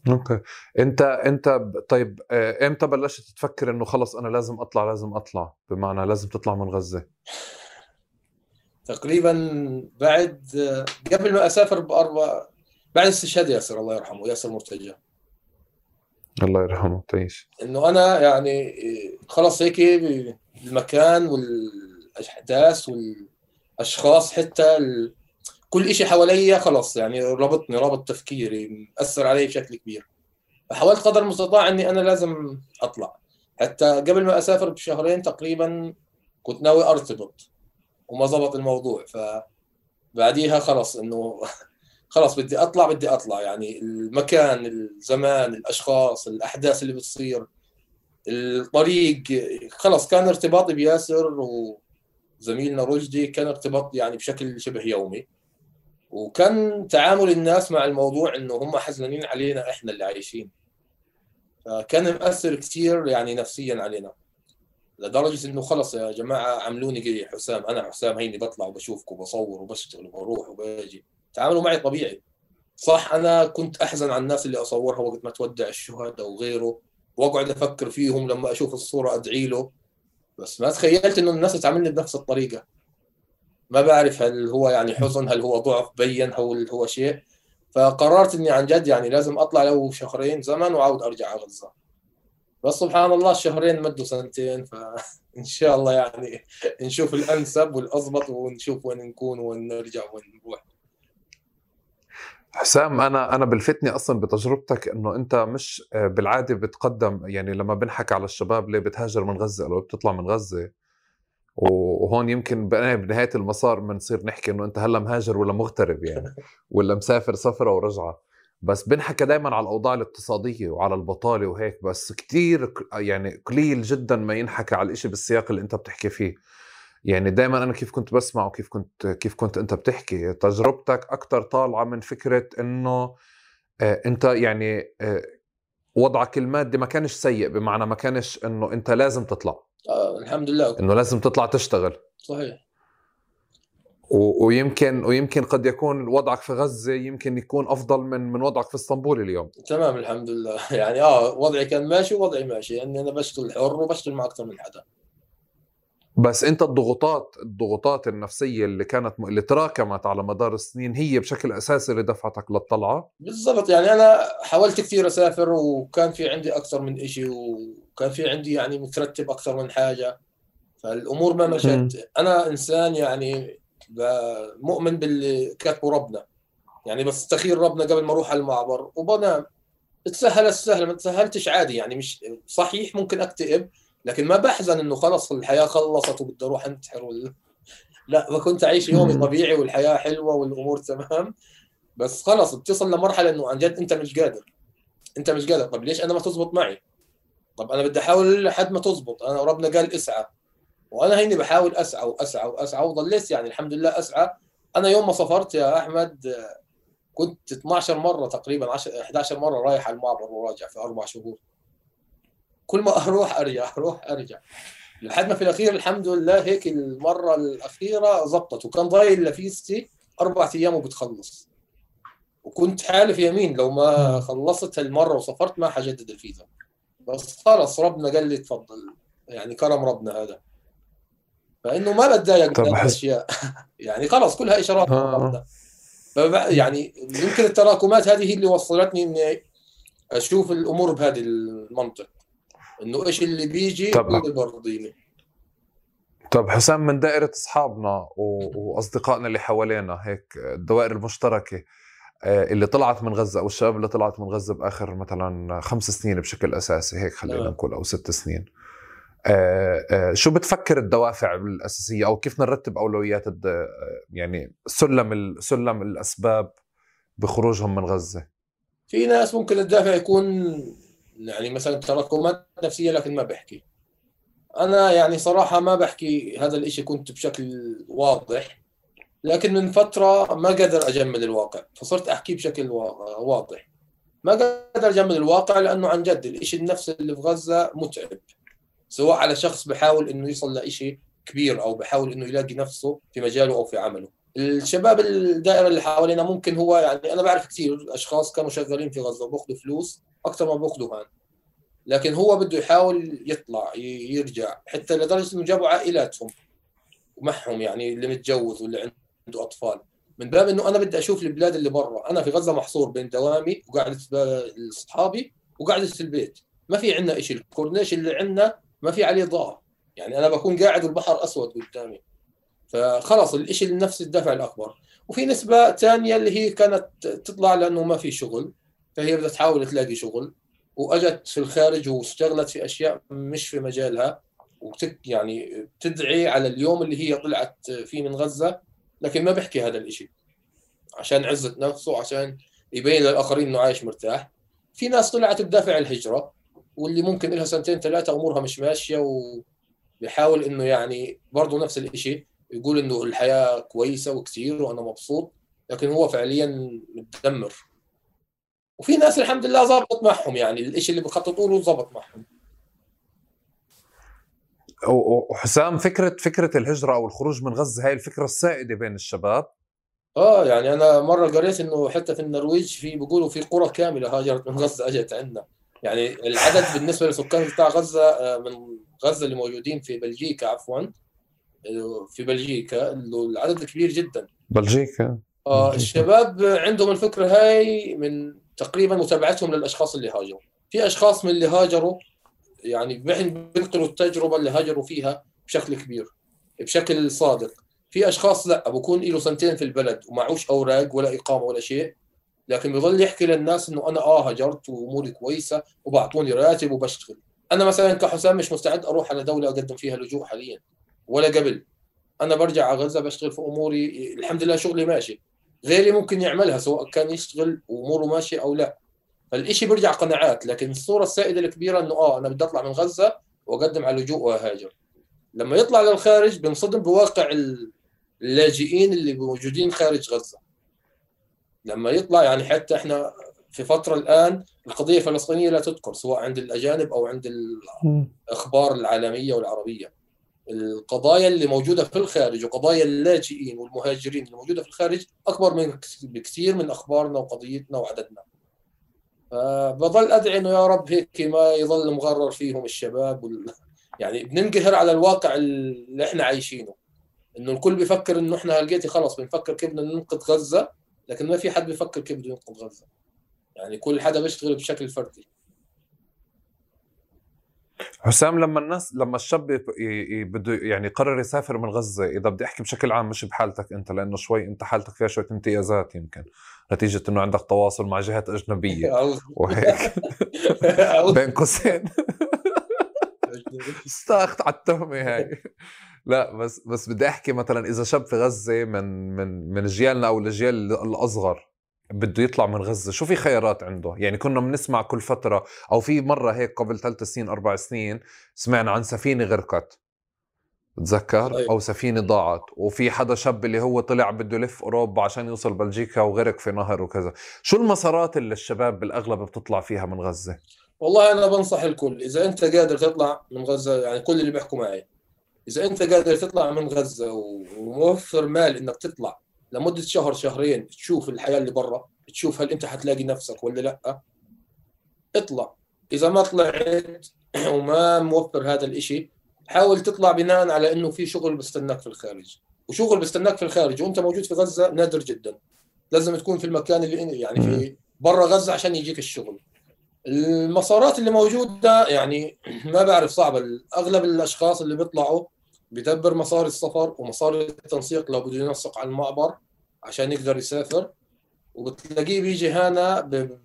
أوكي. أنت أنت طيب آه، إمتى بلشت تفكر إنه خلص أنا لازم أطلع لازم أطلع؟ بمعنى لازم تطلع من غزة. تقريبا بعد قبل ما أسافر باربع بعد استشهاد ياسر الله يرحمه ياسر مرتجى الله يرحمه تعيش. إنه أنا يعني خلص هيك المكان والأحداث والاشخاص حتى ال... كل شيء حواليا خلص يعني ربطني ربط تفكيري مأثر علي بشكل كبير. فحاولت قدر المستطاع إني أنا لازم أطلع. حتى قبل ما أسافر بشهرين تقريبا كنت ناوي أرتبط وما زبط الموضوع. فبعديها خلص إنه خلاص بدي أطلع بدي أطلع. يعني المكان الزمان الأشخاص الأحداث اللي بتصير الطريق خلص كان ارتباطي بياسر وزميلنا رشدي كان ارتباط يعني بشكل شبه يومي وكان تعامل الناس مع الموضوع إنه هم حزنين علينا إحنا اللي عايشين. فكان مأثر كثير يعني نفسيا علينا لدرجة إنه خلص يا جماعة عملوني حسام أنا حسام هيني بطلع وبشوفكم وبصور وبشتغل وبروح وباجي. تعاملوا معي طبيعي. صح أنا كنت أحزن على الناس اللي أصورها وقت ما تودع الشهداء وغيره وأقعد أفكر فيهم لما أشوف الصورة أدعي له. بس ما تخيلت إنه الناس تعاملني بنفس الطريقة. ما بعرف هل هو يعني حزن هل هو ضعف بين هل هو شيء. فقررت إني عن جد يعني لازم أطلع لو شهرين زمن وأعود أرجع على غزة. بس سبحان الله الشهرين مدوا سنتين فان شاء الله يعني نشوف الأنسب والأضبط ونشوف وين نكون وين نرجع وين نروح. حسام أنا أنا بلفتني أصلا بتجربتك إنه أنت مش آه، بالعادة بتقدم يعني لما بنحكي على الشباب ليه بتهاجر من غزة أو بتطلع من غزة؟ وهون يمكن بنهاية المسار بنصير نحكي إنه أنت هلأ مهاجر ولا مغترب يعني ولا مسافر سفرة ورجعة. بس بنحكى دائما على الأوضاع الاقتصادية وعلى البطالة وهيك بس كثير يعني قليل جدا ما ينحكى على الإشي بالسياق اللي أنت بتحكي فيه. يعني دائما أنا كيف كنت بسمع وكيف كنت كيف كنت أنت بتحكي تجربتك أكثر طالعة من فكرة إنه آه، أنت يعني آه، وضعك المادي ما كانش سيء بمعنى ما كانش إنه أنت لازم تطلع. آه الحمد لله. إنه لازم تطلع تشتغل. صحيح. ويمكن ويمكن قد يكون وضعك في غزة يمكن يكون أفضل من من وضعك في إسطنبول اليوم. تمام الحمد لله. يعني آه وضعي كان ماشي ووضعي ماشي لاني يعني أنا بشتغل حر وبشتغل مع أكثر من حدا. بس انت الضغوطات الضغوطات النفسية اللي كانت اللي تراكمت على مدار السنين هي بشكل أساسي اللي دفعتك للطلعة؟ بالضبط يعني أنا حاولت كثير أسافر وكان في عندي أكثر من شيء وكان في عندي يعني مترتب أكثر من حاجة. فالأمور ما مشت. أنا إنسان يعني مؤمن باللي كاتبه ربنا. يعني بستخير ربنا قبل ما أروح على المعبر وبنام. تسهل السهل ما تسهلتش عادي يعني مش صحيح ممكن أكتئب لكن ما بحزن إنه خلص الحياة خلصت وبدي أروح أنتحر ولا لا كنت أعيش يومي طبيعي والحياة حلوة والأمور تمام. بس خلص بتصل لمرحلة إنه عن جد أنت مش قادر. أنت مش قادر. طب ليش أنا ما تزبط معي؟ طب أنا بدي أحاول لحد ما تزبط. أنا ربنا قال اسعى. وأنا هيني بحاول أسعى وأسعى وأسعى وضليت يعني الحمد لله أسعى. أنا يوم ما سافرت يا أحمد كنت 12 مرة تقريبا 10 11 مرة رايح على المعبر وراجع في أربع شهور. كل ما أروح أرجع أروح أرجع. لحد ما في الأخير الحمد لله هيك المرة الأخيرة زبطت وكان ضايل لفيستي أربع أيام وبتخلص. وكنت حالف يمين لو ما خلصت هالمره وسافرت ما حجدد الفيزا. بس خلص ربنا قال لي تفضل يعني كرم ربنا هذا. فانه ما بتضايق من الاشياء يعني خلص كلها إشارات آه. ربنا. يعني يمكن التراكمات هذه هي اللي وصلتني إني أشوف الأمور بهذه المنطق. انه إيش اللي بيجي اللي برضيني طب حسام من دائرة أصحابنا وأصدقائنا اللي حوالينا هيك الدوائر المشتركة آه، اللي طلعت من غزة أو الشباب اللي طلعت من غزة بآخر مثلا خمس سنين بشكل أساسي هيك خلينا نعم. نقول أو ست سنين. آه، آه، شو بتفكر الدوافع الأساسية؟ أو كيف نرتب أولويات يعني سلم سلم الأسباب بخروجهم من غزة؟ في ناس ممكن الدافع يكون يعني مثلا تراكمات نفسية لكن ما بحكي. أنا يعني صراحة ما بحكي هذا الإشي كنت بشكل واضح لكن من فترة ما قدر أجمل الواقع فصرت احكي بشكل واضح. ما قدر أجمل الواقع لأنه عن جد الإشي النفسي اللي في غزة متعب سواء على شخص بحاول إنه يصل لإشي كبير أو بحاول إنه يلاقي نفسه في مجاله أو في عمله. الشباب الدائرة اللي حوالينا ممكن هو يعني أنا بعرف كثير أشخاص كانوا شغالين في غزة وباخذوا فلوس أكثر ما باخذوا هان. لكن هو بده يحاول يطلع يرجع. حتى لدرجة إنه جابوا عائلاتهم ومعهم يعني اللي متجوز واللي عنده أطفال. من باب إنه أنا بدي أشوف البلاد اللي برا. أنا في غزة محصور بين دوامي وقعدة أصحابي وقعدة البيت. ما في عندنا شيء الكورنيش اللي عندنا ما في عليه ضاء يعني أنا بكون قاعد والبحر أسود قدامي. فخلص الشيء النفسي الدفع الأكبر. وفي نسبة ثانية اللي هي كانت تطلع لأنه ما في شغل. فهي بدها تحاول تلاقي شغل وأجت في الخارج واشتغلت في أشياء مش في مجالها وتك يعني تدعي على اليوم اللي هي طلعت فيه من غزة لكن ما بحكي هذا الشيء عشان عزة نفسه عشان يبين للآخرين إنه عايش مرتاح. في ناس طلعت بدافع الهجرة واللي ممكن لها سنتين ثلاثة أمورها مش ماشية وبيحاول إنه يعني برضه نفس الشيء يقول إنه الحياة كويسة وكثير وأنا مبسوط لكن هو فعليا متدمر. وفي ناس الحمد لله ظبط معهم يعني الشيء اللي بخططوا له ظبط معهم. وحسام فكره فكرة الهجرة أو الخروج من غزة هاي الفكرة السائدة بين الشباب؟ آه يعني أنا مرة قريت إنه حتى في النرويج في بيقولوا في قرى كاملة هاجرت من غزة أجت عندنا. يعني العدد بالنسبة للسكان بتاع غزة آه، من غزة اللي موجودين في بلجيكا عفوا في بلجيكا العدد كبير جدا. بلجيكا. آه الشباب عندهم الفكرة هاي من تقريبا متابعتهم للأشخاص اللي هاجروا. في أشخاص من اللي هاجروا يعني بينقلوا التجربة اللي هاجروا فيها بشكل كبير بشكل صادق. في أشخاص لا بكون له سنتين في البلد ومعوش أوراق ولا إقامة ولا شيء لكن بيظل يحكي للناس إنه أنا آه هاجرت وأموري كويسة وبعطوني راتب وبشتغل. أنا مثلا كحسام مش مستعد أروح على دولة أقدم فيها لجوء حاليا ولا قبل. أنا برجع على غزة بشتغل في أموري الحمد لله شغلي ماشي. غيري ممكن يعملها سواء كان يشتغل وأموره ماشية أو لا. فالشيء بيرجع قناعات لكن الصورة السائدة الكبيرة إنه آه أنا بدي أطلع من غزة وأقدم على اللجوء وأهاجر. لما يطلع للخارج بينصدم بواقع اللاجئين اللي موجودين خارج غزة. لما يطلع يعني حتى إحنا في فترة الآن القضية الفلسطينية لا تذكر سواء عند الأجانب أو عند الأخبار العالمية والعربية. القضايا اللي موجودة في الخارج وقضايا اللاجئين والمهاجرين اللي موجودة في الخارج أكبر من بكثير من أخبارنا وقضيتنا وعددنا. فبظل أدعي إنه يا رب هيك ما يظل مغرر فيهم الشباب وال... يعني بننقهر على الواقع اللي إحنا عايشينه. إنه الكل بيفكر إنه إحنا هلقيتي خلص بنفكر كيف بدنا ننقذ غزة لكن ما في حد بيفكر كيف بده ينقذ غزة. يعني كل حدا بيشتغل بشكل فردي. حسام لما الناس لما الشاب بده يعني يقرر يسافر من غزة إذا بدي أحكي بشكل عام مش بحالتك أنت لأنه شوي أنت حالتك فيها شوية امتيازات يمكن نتيجة إنه عندك تواصل مع جهات أجنبية وهيك. بين قوسين. استاخت على التهمة هاي. لا بس بس بدي أحكي مثلا إذا شاب في غزة من من من جيالنا أو الاجيال الأصغر بده يطلع من غزة. شو في خيارات عنده؟ يعني كنا بنسمع كل فترة أو في مرة هيك قبل ثلاث سنين أربع سنين سمعنا عن سفينة غرقت. تذكر أيوة. أو سفينة ضاعت. وفي حدا شاب اللي هو طلع بده يلف أوروبا عشان يوصل بلجيكا وغرق في نهر وكذا. شو المسارات اللي الشباب بالأغلب بتطلع فيها من غزة؟ والله أنا بنصح الكل إذا أنت قادر تطلع من غزة يعني كل اللي بيحكوا معي إذا أنت قادر تطلع من غزة وموفر مال إنك تطلع لمدة شهر شهرين تشوف الحياة اللي برا تشوف هل أنت حتلاقي نفسك ولا لأ. اطلع. إذا ما طلعت وما موفر هذا الإشي حاول تطلع بناء على إنه في شغل بستناك في الخارج. وشغل بستناك في الخارج وأنت موجود في غزة نادر جدا. لازم تكون في المكان اللي يعني في برا غزة عشان يجيك الشغل. المسارات اللي موجودة يعني ما بعرف صعبة. أغلب الأشخاص اللي بيطلعوا بيدبر مصاري السفر ومصاري التنسيق لو بده ينسق على المعبر عشان يقدر يسافر. وبتلاقيه بيجي هنا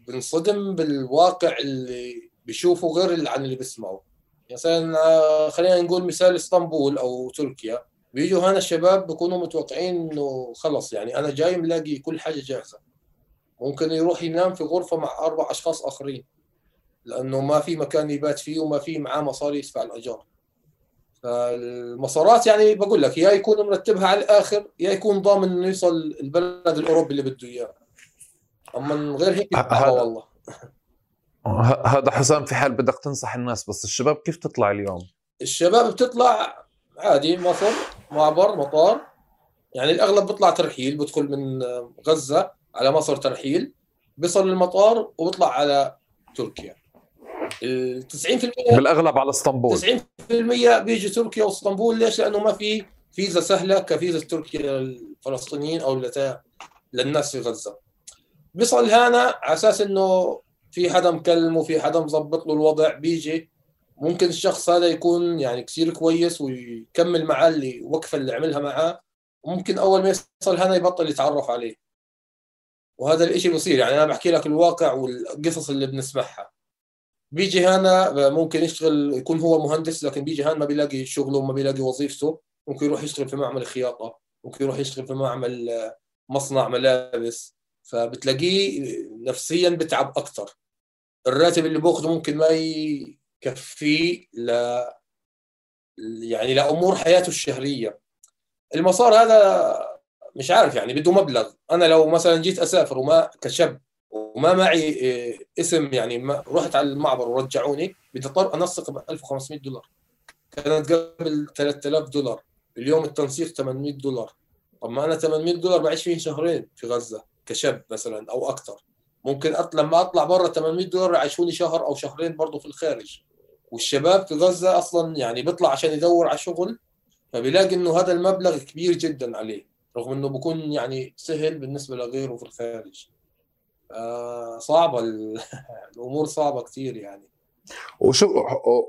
بنصدم بالواقع اللي بيشوفه غير عن اللي بيسمعه. مثلا آه، خلينا نقول مثال إسطنبول أو تركيا. بيجوا هنا الشباب بيكونوا متوقعين إنه خلص يعني أنا جاي ملاقي كل حاجة جاهزة. ممكن يروح ينام في غرفة مع أربع أشخاص آخرين لأنه ما في مكان يبات فيه وما في معاه مصاري يدفع الأجار. فالمسارات يعني بقول لك يا يكون مرتبها على الآخر يا يكون ضامن إنه يوصل البلد الأوروبي اللي بده إياه. أما من غير هيك هذا والله. هذا حسام في حال بدك تنصح الناس بس الشباب كيف تطلع اليوم؟ الشباب بتطلع عادي مصر معبر مطار يعني الأغلب بيطلع ترحيل بدخل من غزة على مصر ترحيل. بيصل المطار وبيطلع على تركيا. 90% بالأغلب على إسطنبول. 90% بيجي تركيا وإسطنبول. ليش؟ لأنه ما في فيزا سهلة كفيزا تركيا للفلسطينيين أو للناس في غزة. بيصل هنا على أساس إنه في حدا مكلمه في حدا مظبط له الوضع بيجي. ممكن الشخص هذا يكون يعني كثير كويس ويكمل معاه اللي وقفة اللي عملها معاه وممكن أول ما يصل هنا يبطل يتعرف عليه. وهذا الإشي بصير. يعني أنا بحكي لك الواقع والقصص اللي بنسمعها. بيجي هنا ممكن يشتغل يكون هو مهندس لكن بيجي هنا ما بيلاقي شغله وما بيلاقي وظيفته. ممكن يروح يشتغل في معمل خياطة ممكن يروح يشتغل في معمل مصنع ملابس. فبتلاقيه نفسيا بتعب أكثر الراتب اللي باخذه ممكن ما يكفيه ل يعني لأمور حياته الشهرية. المسار هذا مش عارف يعني بده مبلغ. أنا لو مثلا جيت أسافر وما كشاب وما معي آه، اسم يعني ما رحت على المعبر ورجعوني بدي اضطر أنسق ب 1500 دولار. كانت قبل 3000 دولار. اليوم التنسيق 800 دولار. طب ما أنا 800 دولار بعيش فيه شهرين في غزة كشاب مثلا أو أكثر ممكن أطلع لما أطلع برا 800 دولار يعيشوني شهر أو شهرين برضه في الخارج. والشباب في غزة أصلا يعني بيطلع عشان يدور على شغل فبيلاقي إنه هذا المبلغ كبير جدا عليه رغم إنه بكون يعني سهل بالنسبة لغيره في الخارج. آه صعبة الأمور صعبة كثير يعني. وشو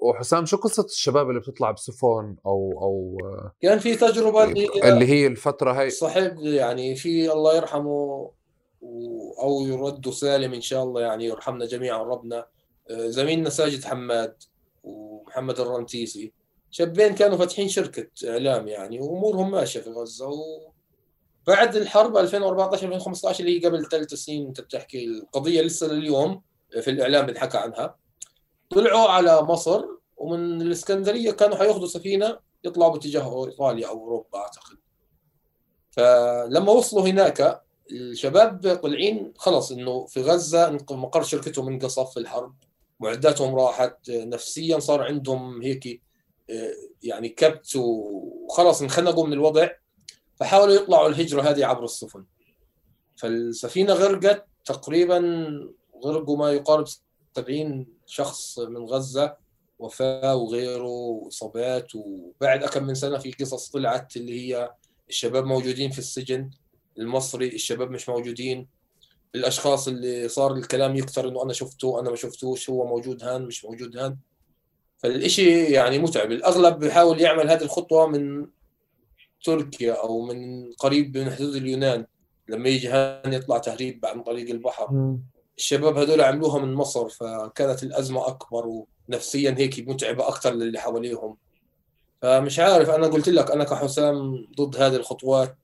وحسام شو قصة الشباب اللي بتطلع بسفون أو أو كان في تجربة اللي هي الفترة هاي؟ صاحب يعني في الله يرحمه أو يرد سالم إن شاء الله يعني يرحمنا جميعا ربنا. آه، زميلنا ساجد حماد ومحمد الرنتيسي شابين كانوا فاتحين شركة إعلام يعني وأمورهم ماشية في غزة و... بعد الحرب 2014 2015 اللي هي قبل ثلاث سنين أنت بتحكي القضية لسه لليوم في الإعلام بنحكى عنها. طلعوا على مصر ومن الإسكندرية كانوا حيأخذوا سفينة يطلعوا باتجاه إيطاليا أو أوروبا أعتقد. فلما وصلوا هناك الشباب طالعين خلص إنه في غزة مقر شركتهم انقصف في الحرب معداتهم راحت نفسيا صار عندهم هيك آه، يعني كبت وخلص انخنقوا من الوضع. فحاولوا يطلعوا الهجرة هذه عبر السفن. فالسفينة غرقت تقريبا غرقوا ما يقارب 70 شخص من غزة وفاة وغيره وإصابات وبعد أكم من سنة في قصص طلعت اللي هي الشباب موجودين في السجن المصري الشباب مش موجودين الأشخاص اللي صار الكلام يكثر إنه أنا شفته أنا ما شفتوش هو موجود هان مش موجود هان. فالإشي يعني متعب. الأغلب بيحاول يعمل هذه الخطوة من تركيا أو من قريب من حدود اليونان لما يجي هان يطلع تهريب عن طريق البحر. الشباب هذول عملوها من مصر فكانت الأزمة أكبر ونفسيا هيك متعبة أكثر للي حواليهم. فمش عارف أنا قلت لك أنا كحسام ضد هذه الخطوات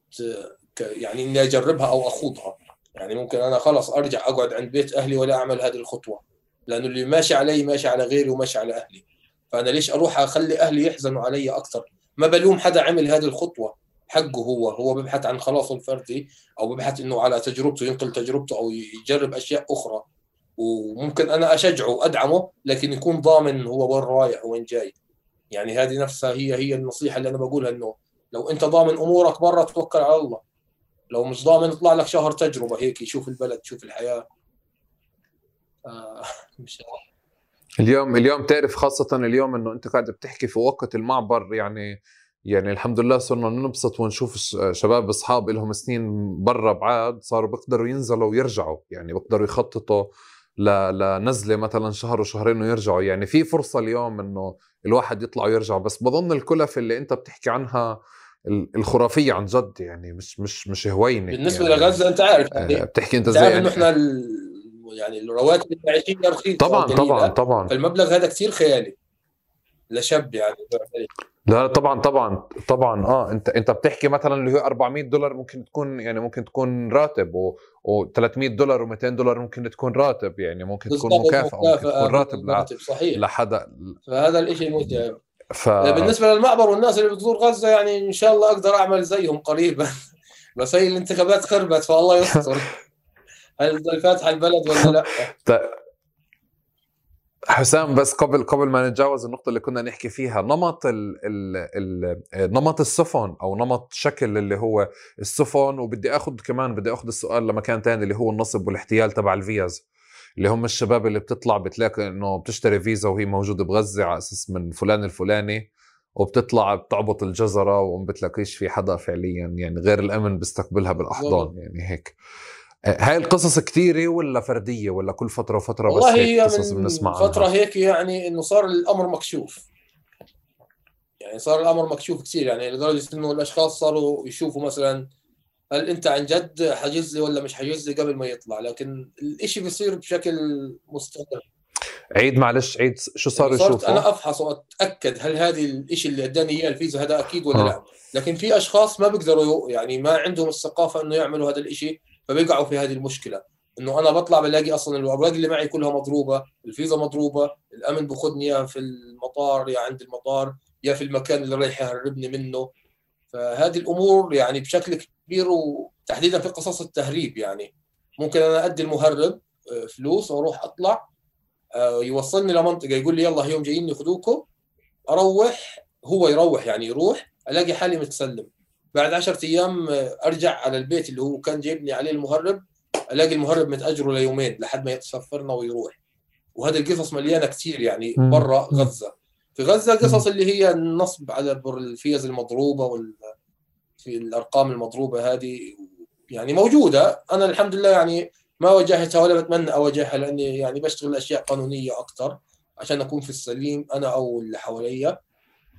يعني إني أجربها أو أخوضها. يعني ممكن أنا خلص أرجع أقعد عند بيت أهلي ولا أعمل هذه الخطوة. لأنه اللي ماشي علي ماشي على غيري وماشي على أهلي. فأنا ليش أروح أخلي أهلي يحزنوا علي أكثر ما بلوم حدا عمل هذه الخطوة حقه هو هو بيبحث عن خلاصه الفردي أو بيبحث إنه على تجربته ينقل تجربته أو يجرب أشياء أخرى. وممكن أنا أشجعه وادعمه لكن يكون ضامن هو وين رايح وين جاي. يعني هذه نفسها هي هي النصيحة اللي أنا بقولها إنه لو أنت ضامن أمورك برا توكل على الله. لو مش ضامن اطلع لك شهر تجربة هيك شوف البلد شوف الحياة. آه مش اليوم اليوم تعرف خاصة اليوم إنه أنت قاعد بتحكي في وقت المعبر يعني يعني الحمد لله صرنا ننبسط ونشوف شباب أصحاب لهم سنين برا بعاد صاروا بيقدروا ينزلوا ويرجعوا يعني بيقدروا يخططوا لنزلة مثلا شهر وشهرين ويرجعوا يعني في فرصة اليوم إنه الواحد يطلع ويرجع بس بظن الكلف اللي أنت بتحكي عنها الخرافية عن جد يعني مش مش مش هوينه بالنسبة يعني. لغزة أنت عارف يعني بتحكي أنت زي يعني؟ إحنا يعني الرواتب المعيشيه رخيصه طبعا طبعا طبعا. فالمبلغ هذا كثير خيالي. لشاب يعني. لا طبعا طبعا طبعا. آه أنت أنت بتحكي مثلا اللي هو 400 دولار ممكن تكون يعني ممكن تكون راتب و, و 300 دولار و200 دولار ممكن تكون راتب يعني ممكن تكون مكافأة ممكن تكون راتب راتب صحيح. لحدا فهذا الشيء متعب. ف... بالنسبة للمعبر والناس اللي بتزور غزة يعني إن شاء الله أقدر أعمل زيهم قريبا. بس هي الانتخابات خربت فالله يستر. هل فاتحه البلد ولا لا؟ حسام بس قبل قبل ما نتجاوز النقطة اللي كنا نحكي فيها نمط ال ال ال نمط السفن أو نمط شكل اللي هو السفن وبدي آخذ كمان بدي آخذ السؤال لمكان تاني اللي هو النصب والاحتيال تبع الفيز اللي هم الشباب اللي بتطلع بتلاقي إنه بتشتري فيزا وهي موجودة بغزة على أساس من فلان الفلاني وبتطلع بتعبط الجزرة وما بتلاقيش في حدا فعليا يعني غير الأمن بيستقبلها بالأحضان يعني هيك. هاي القصص كثيرة ولا فردية ولا كل فترة وفترة بس والله هي قصص بنسمع فترة عنها. هيك يعني إنه صار الأمر مكشوف. يعني صار الأمر مكشوف كثير يعني لدرجة إنه الأشخاص صاروا يشوفوا مثلا هل أنت عن جد حجز لي ولا مش حجز لي قبل ما يطلع؟ لكن الإشي بيصير بشكل مستمر. عيد معلش عيد شو صار يعني يشوفوا أنا أفحص وأتأكد هل هذه الشيء اللي أداني اياه الفيزا هذا أكيد ولا لا. لكن في أشخاص ما بيقدروا يعني ما عندهم الثقافة إنه يعملوا هذا الشيء فبيقعوا في هذه المشكلة. إنه أنا بطلع بلاقي أصلا الاوراق اللي معي كلها مضروبة الفيزا مضروبة الأمن باخذني يا في المطار يا عند المطار يا في المكان اللي رايح يهربني منه. فهذه الأمور يعني بشكل كبير وتحديدا في قصص التهريب يعني. ممكن أنا أدي المهرب آه، فلوس وأروح أطلع آه، يوصلني لمنطقة يقول لي يلا اليوم جايين ياخذوكم أروح هو يروح يعني يروح ألاقي حالي متسلم. بعد 10 أيام آه، أرجع على البيت اللي هو كان جايبني عليه المهرب ألاقي المهرب متأجره ليومين لحد ما يتسفرنا ويروح. وهذه القصص مليانة كثير يعني برا غزة. في غزة القصص اللي هي النصب على الفيز المضروبة وال في الأرقام المضروبة هذه. يعني موجودة. أنا الحمد لله يعني ما واجهتها ولا بتمنى أواجهها لأني يعني بشتغل أشياء قانونية أكثر عشان أكون في السليم أنا أو اللي حواليا.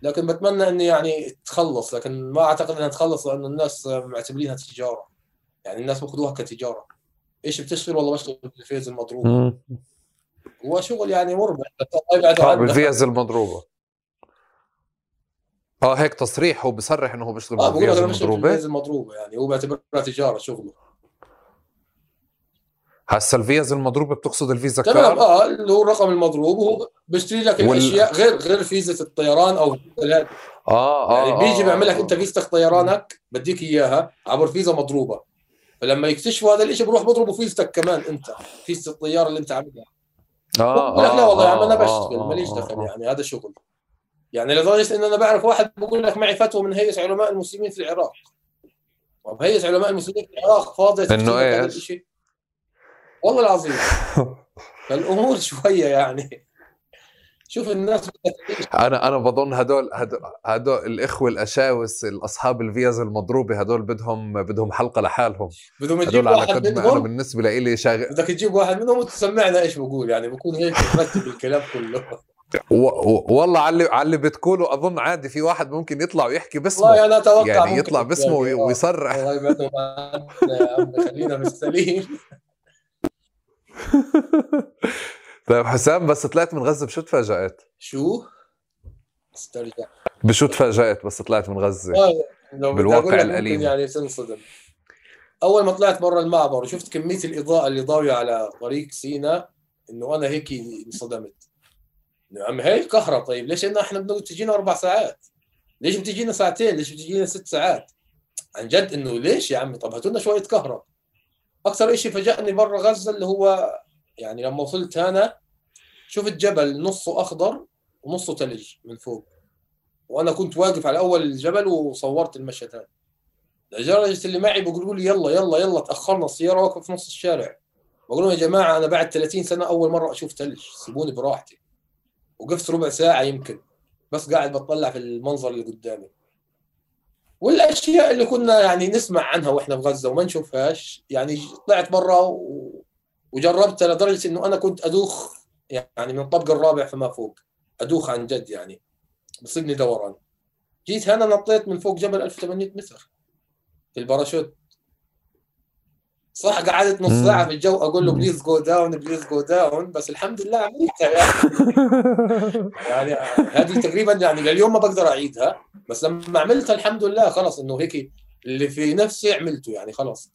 لكن بتمنى اني يعني تخلص لكن ما أعتقد إنها تخلص لأنه الناس معتبرينها تجارة. يعني الناس باخذوها كتجارة. إيش بتشتغل والله بشتغل بالفيز المضروبه هو شغل يعني مربح. آه بالفيز المضروبه آه هيك تصريح هو بصرح إنه هو بيشتغل آه بالفيز المضروبة. بالفيز المضروبة يعني هو بيعتبرها تجارة شغله. هسا الفيز المضروبه بتقصد ال visa card تمام آه اللي هو الرقم المضروب وهو بيشتري لك وال... الأشياء غير غير فيزا الطيران أو آه آه يعني بيجي آه بيعمل لك آه. أنت فيزتك طيرانك بديك إياها عبر فيزا مضروبة. فلما يكتشفوا هذا الشيء بروح بضربوا فيزتك كمان أنت فيزة الطيارة اللي أنت عاملها. آه آه لا والله يا عم أنا آه، بشتغل آه ماليش دخل يعني هذا شغل. يعني لدرجة إن أنا بعرف واحد بقول لك معي فتوى من هيئة علماء المسلمين في العراق. طب هيئة علماء المسلمين في العراق فاضية إنه إيش؟ والله العظيم. فالأمور شوية يعني. شوف الناس أنا أنا بظن هدول هدول, الإخوة الأشاوس الأصحاب الفيز المضروبة هدول بدهم بدهم حلقة لحالهم. بدهم يجيب واحد منهم. أنا بالنسبة لي شاغل بدك تجيب واحد منهم وتسمعنا إيش بقول يعني. بكون هيك مرتب الكلام كله. والله على على اللي بتقوله أظن عادي في واحد ممكن يطلع ويحكي باسمه. والله أنا أتوقع يعني يطلع باسمه يعني. ويصرح. الله يبعدهم عنا خلينا بالسليم طيب حسام بس طلعت من غزة بشو تفاجأت؟ شو؟ استرجع بشو تفاجأت بس طلعت من غزة؟ آه، بالواقع الأليم يعني تنصدم أول ما طلعت برا المعبر وشفت كمية الإضاءة اللي ضاوية على طريق سينا إنه أنا هيك انصدمت يا عم هي كهرة طيب ليش إن إحنا بدنا تجينا أربع ساعات؟ ليش بتجينا ساعتين؟ ليش بتجينا ست ساعات؟ عن جد إنه ليش يا عمي طب هاتوا لنا شوية كهرباء أكثر شيء فاجأني برا غزة اللي هو يعني لما وصلت هنا شفت جبل نصه أخضر ونصه ثلج من فوق. وأنا كنت واقف على أول الجبل وصورت المشهد هذا. لدرجة اللي معي بيقولوا لي يلا يلا يلا تأخرنا السيارة واقفه في نص الشارع. بقول لهم يا جماعة أنا بعد 30 سنة أول مرة أشوف ثلج سيبوني براحتي. وقفت ربع ساعة يمكن. بس قاعد بطلع في المنظر اللي قدامي. والأشياء اللي كنا يعني نسمع عنها وإحنا في غزة وما نشوفهاش يعني طلعت برا. وجربتها لدرجة إنه أنا كنت أدوخ يعني من الطبق الرابع فما فوق أدوخ عن جد يعني بصيبني دوران جيت هنا نطيت من فوق جبل 1800 متر في الباراشوت صح قعدت نص ساعة في الجو أقول له please go down please go down بس الحمد لله عملتها يعني. يعني هذه تقريبا يعني لليوم ما بقدر أعيدها. بس لما عملتها الحمد لله خلاص إنه هيك اللي في نفسي عملته يعني خلاص.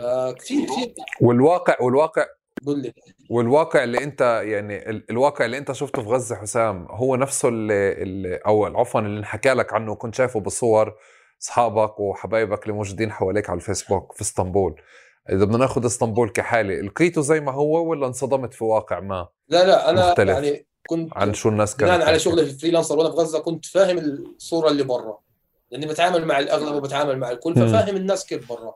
آه كثير كثير. والواقع والواقع قول لي. والواقع اللي أنت يعني الواقع اللي أنت شفته في غزة حسام هو نفسه اللي, اللي أو عفوا اللي انحكى لك عنه وكنت شايفه بالصور. أصحابك وحبايبك اللي موجودين حواليك على الفيسبوك في إسطنبول. إذا بدنا ناخذ إسطنبول كحالة لقيته زي ما هو ولا انصدمت في واقع ما؟ لا لا أنا مختلف. يعني كنت عن شو الناس كانت يعني على شغلي في فريلانسر وأنا في غزة كنت فاهم الصورة اللي برا. لأني بتعامل مع الأغلب وبتعامل مع الكل ففاهم الناس كيف برا.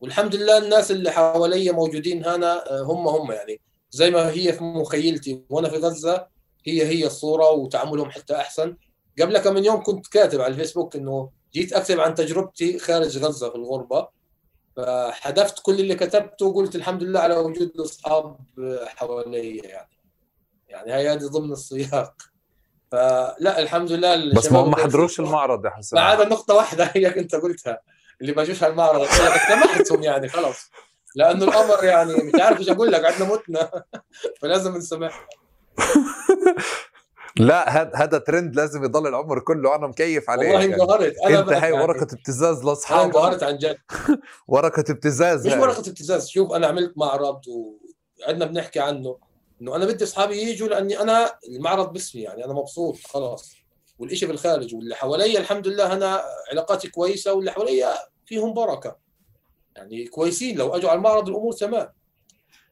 والحمد لله الناس اللي حوالي موجودين هنا آه، هم هم يعني. زي ما هي في مخيلتي وأنا في غزة هي هي الصورة وتعاملهم حتى أحسن. قبل كم من يوم كنت كاتب على الفيسبوك إنه جيت أكتب عن تجربتي خارج غزة في الغربة فحذفت كل اللي كتبته وقلت الحمد لله على وجود الأصحاب حوالي يعني. يعني هي هذه ضمن السياق. فلا الحمد لله بس ما هم حضروش المعرض يا حسن. ما عدا نقطة واحدة هي انت قلتها اللي ما جوش على المعرض سمحتهم يعني خلاص. لأنه الأمر يعني مش عارف إيش أقول لك عندنا متنا. فلازم نسمح لا هذا هذا ترند لازم يضل العمر كله أنا مكيف عليه والله انبهرت. يعني. أنت هاي ورقة ابتزاز لأصحابك؟ أنا انبهرت عن جد. ورقة ابتزاز مش هاي. ورقة ابتزاز. شوف أنا عملت معرض وعندنا بنحكي عنه. إنه أنا بدي أصحابي يجوا لأني أنا المعرض باسمي يعني أنا مبسوط خلاص. والشيء بالخارج واللي حوالي الحمد لله أنا علاقاتي كويسة واللي حوالي فيهم بركة. يعني كويسين. لو أجوا على المعرض الأمور تمام.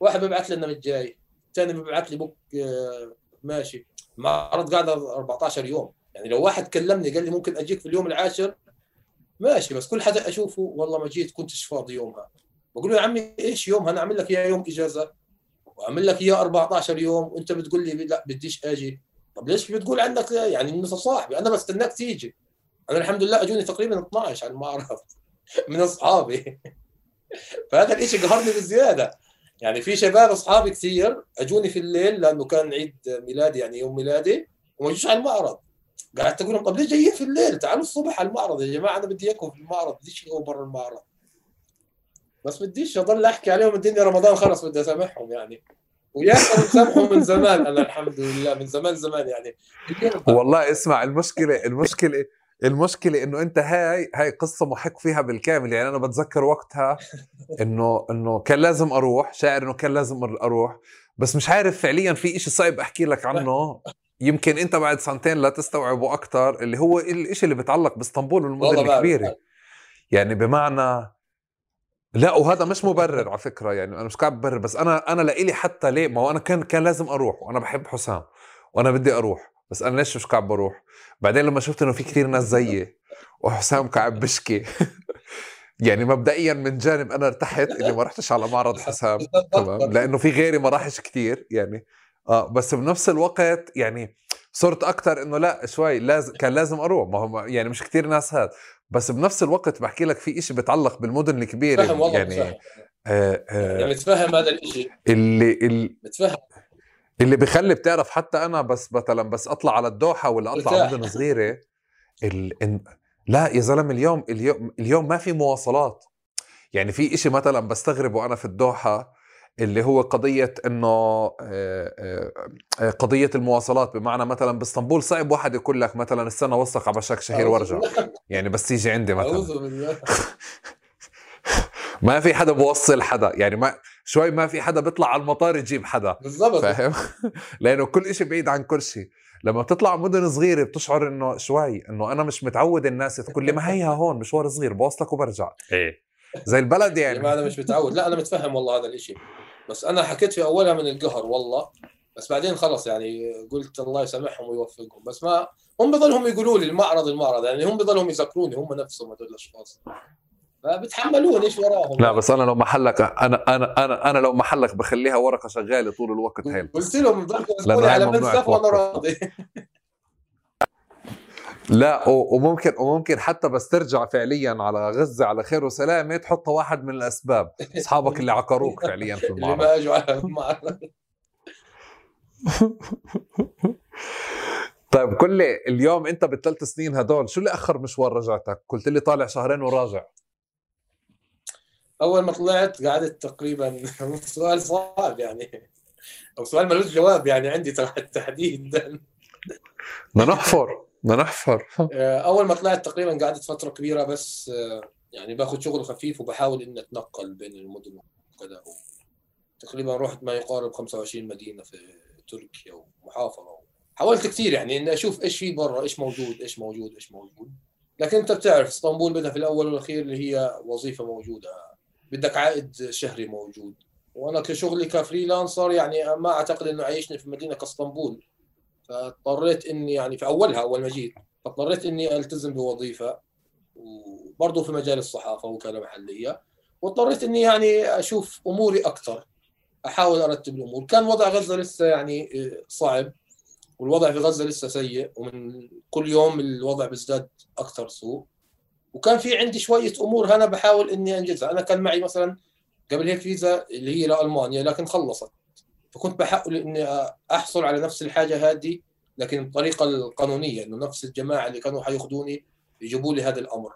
واحد بيبعث لنا من جاي الثاني بيبعث لي بوك آه، ماشي. معرض قاعد 14 يوم. يعني لو واحد كلمني قال لي ممكن أجيك في اليوم العاشر ماشي بس كل حدا أشوفه والله ما جيت كنتش فاضي يومها. بقول له يا عمي إيش يومها أنا أعمل لك إياه يوم إجازة. وأعمل لك إياه 14 يوم. وأنت بتقول لي لا بديش أجي. طب ليش بتقول عندك؟ يعني انت صاحبي. أنا بستناك تيجي. أنا الحمد لله أجوني تقريبا 12 على المعرض من أصحابي. فهذا الشيء قهرني بزياده يعني في شباب أصحابي كثير أجوني في الليل لأنه كان عيد ميلادي يعني يوم ميلادي وما جوش على المعرض. قعدت أقول لهم طب ليش جايين في الليل؟ تعالوا الصبح على المعرض يا جماعة أنا بدي اياكم في المعرض بديش اياكم برا المعرض؟ بس بديش أضل أحكي عليهم الدنيا رمضان خلص بدي أسامحهم يعني. وياكم مسامحهم من زمان أنا الحمد لله من زمان زمان يعني. والله اسمع المشكلة المشكلة المشكلة إنه أنت هاي هاي قصة محك فيها بالكامل. يعني أنا بتذكر وقتها إنه إنه كان لازم أروح شاعر إنه كان لازم أروح. بس مش عارف فعليا في إشي صعب أحكي لك عنه. يمكن أنت بعد سنتين لا تستوعبه أكثر اللي هو الإشي اللي بتعلق بإسطنبول والمدن الكبيرة. يعني بمعنى لا وهذا مش مبرر على فكرة. يعني أنا مش قاعد ببرر. بس أنا أنا لإلي حتى ليه ما هو أنا كان كان لازم أروح وأنا بحب حسام وأنا بدي أروح. بس أنا ليش مش قاعد بروح؟ بعدين لما شفت إنه في كثير ناس زيي وحسام قاعد بشكي. يعني مبدئيا من جانب أنا ارتحت إني ما رحتش على معرض حسام تمام؟ لأنه في غيري ما راحش كثير يعني. آه بس بنفس الوقت يعني صرت أكثر إنه لا شوي لازم كان لازم أروح. ما هو يعني مش كثير ناس هاد. بس بنفس الوقت بحكي لك في إشي بتعلق بالمدن الكبيرة يعني آه آه يعني متفهم هذا الشيء اللي, اللي متفهم. اللي بخلي بتعرف حتى أنا بس مثلا بس أطلع على الدوحة ولا أطلع ارتاح. مدن صغيرة ال... إن... لا يا زلمة اليوم اليوم اليوم ما في مواصلات. يعني في إشي مثلا بستغربه أنا في الدوحة اللي هو قضية إنه آه، آه، آه، قضية المواصلات. بمعنى مثلا بإسطنبول صعب واحد يقول لك مثلا السنة وثق على بشك شهير وأرجع. يعني بس يجي عندي مثلا. ما في حدا بوصل حدا. يعني ما شوي ما في حدا بيطلع على المطار يجيب حدا بالضبط. فاهم؟ لأنه كل إشي بعيد عن كل شيء لما بتطلع مدن صغيرة بتشعر إنه شوي إنه أنا مش متعود الناس تقول لي. ما هيها هون؟ مشوار صغير بوصلك وبرجع. إيه. زي البلد يعني. ما يعني أنا مش متعود. لا أنا متفهم والله هذا الإشي. بس أنا حكيت في أولها من القهر والله. بس بعدين خلص يعني قلت الله يسامحهم ويوفقهم. بس ما هم بضلهم يقولوا لي المعرض المعرض. يعني هم بضلهم يذكروني هم نفسهم هذول الأشخاص. فبتحملوني إيش وراهم؟ لا بس أنا لو محلك أنا أنا أنا أنا لو محلك بخليها ورقة شغالة طول الوقت هيل. قلت لهم هاي على منسف وأنا. راضي. لا وممكن وممكن حتى بس ترجع فعليا على غزة على خير وسلامه تحطها واحد من الأسباب. أصحابك اللي عقروك فعليا في اللي المعرض. ما اجوا على المعرض. طيب كل لي اليوم أنت بالثلاث سنين هدول شو اللي أخر مشوار رجعتك؟ قلت لي طالع شهرين وراجع. أول ما طلعت قعدت تقريبا سؤال صعب يعني. أو سؤال ملوش جواب يعني عندي تحديدا بدنا نحفر بدنا نحفر أول ما طلعت تقريبا قعدت فترة كبيرة بس آه، يعني باخذ شغل خفيف وبحاول إني أتنقل بين المدن وكذا. تقريبا رحت ما يقارب 25 مدينة في تركيا ومحافظة. حاولت كثير يعني إني أشوف إيش في برا إيش موجود إيش موجود إيش موجود. لكن أنت بتعرف إسطنبول بدها في الأول والأخير اللي هي وظيفة موجودة. بدك عائد شهري موجود. وأنا كشغلي كفريلانسر يعني ما أعتقد إنه عايشني في مدينة كاسطنبول. فاضطريت إني يعني في أولها أول ما جيت فاضطريت إني ألتزم بوظيفة. وبرضه في مجال الصحافة وكاله محلية. واضطريت إني يعني أشوف أموري أكثر أحاول أرتب الأمور. كان وضع غزة لسه يعني صعب والوضع في غزة لسه سيء ومن كل يوم الوضع بيزداد أكثر سوء. وكان في عندي شوية أمور أنا بحاول إني أنجزها. أنا كان معي مثلا قبل هيك فيزا اللي هي لألمانيا لكن خلصت. فكنت بحاول إني أحصل على نفس الحاجة هذه لكن بالطريقة القانونية إنه نفس الجماعة اللي كانوا حيأخذوني يجيبوا لي هذا الأمر.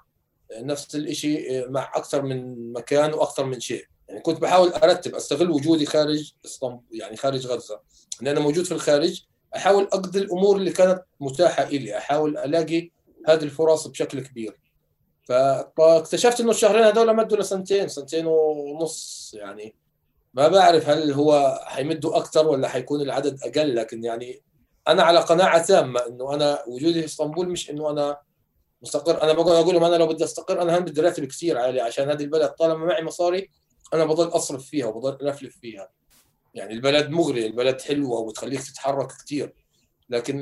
نفس الشيء مع أكثر من مكان وأكثر من شيء. يعني كنت بحاول أرتب أستغل وجودي خارج إسطنبول يعني خارج غزة. ان أنا موجود في الخارج أحاول أقضي الأمور اللي كانت متاحة لي أحاول ألاقي هذه الفرص بشكل كبير. فاكتشفت إنه الشهرين هذول مدوا لسنتين سنتين ونص يعني. ما بعرف هل هو حيمدوا أكثر ولا حيكون العدد أقل لكن يعني أنا على قناعة تامة إنه أنا وجودي في إسطنبول مش إنه أنا مستقر. أنا بقول أقول لهم أنا لو بدي أستقر أنا هم بدي راتب كثير عالي عشان هذه البلد. طالما معي مصاري أنا بضل أصرف فيها وبضل ألفلف فيها. يعني البلد مغري البلد حلوة وبتخليك تتحرك كثير لكن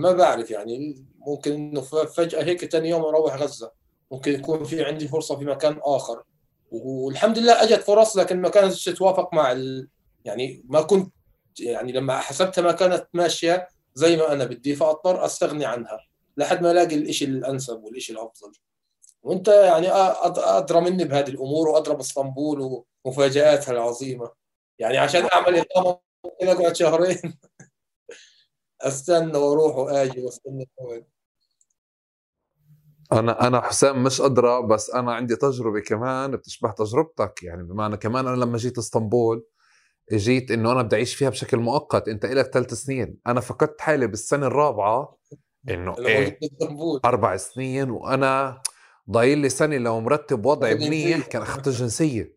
ما بعرف يعني ممكن إنه فجأة هيك ثاني يوم أروح غزة. ممكن يكون في عندي فرصة في مكان آخر. والحمد لله اجت فرص لكن ما كانتش تتوافق مع ال... يعني ما كنت يعني لما حسبتها ما كانت ماشية زي ما أنا بدي فأضطر أستغني عنها لحد ما ألاقي الشيء الأنسب والشيء الأفضل. وأنت يعني أدرى مني بهذه الأمور وادرى باسطنبول ومفاجآتها العظيمة. يعني عشان أعمل إقامة ممكن أقعد شهرين. أستنى وأروح وآجي وأستنى. أنا أنا حسام مش أدرى بس أنا عندي تجربة كمان بتشبه تجربتك. يعني بمعنى كمان أنا لما جيت إسطنبول جيت إنه أنا بدي أعيش فيها بشكل مؤقت. أنت لك ثلاث سنين. أنا فقدت حالي بالسنة الرابعة إنه إيه أربع سنين وأنا ضايل لي سنة لو مرتب وضعي منيح كان أخذت الجنسيه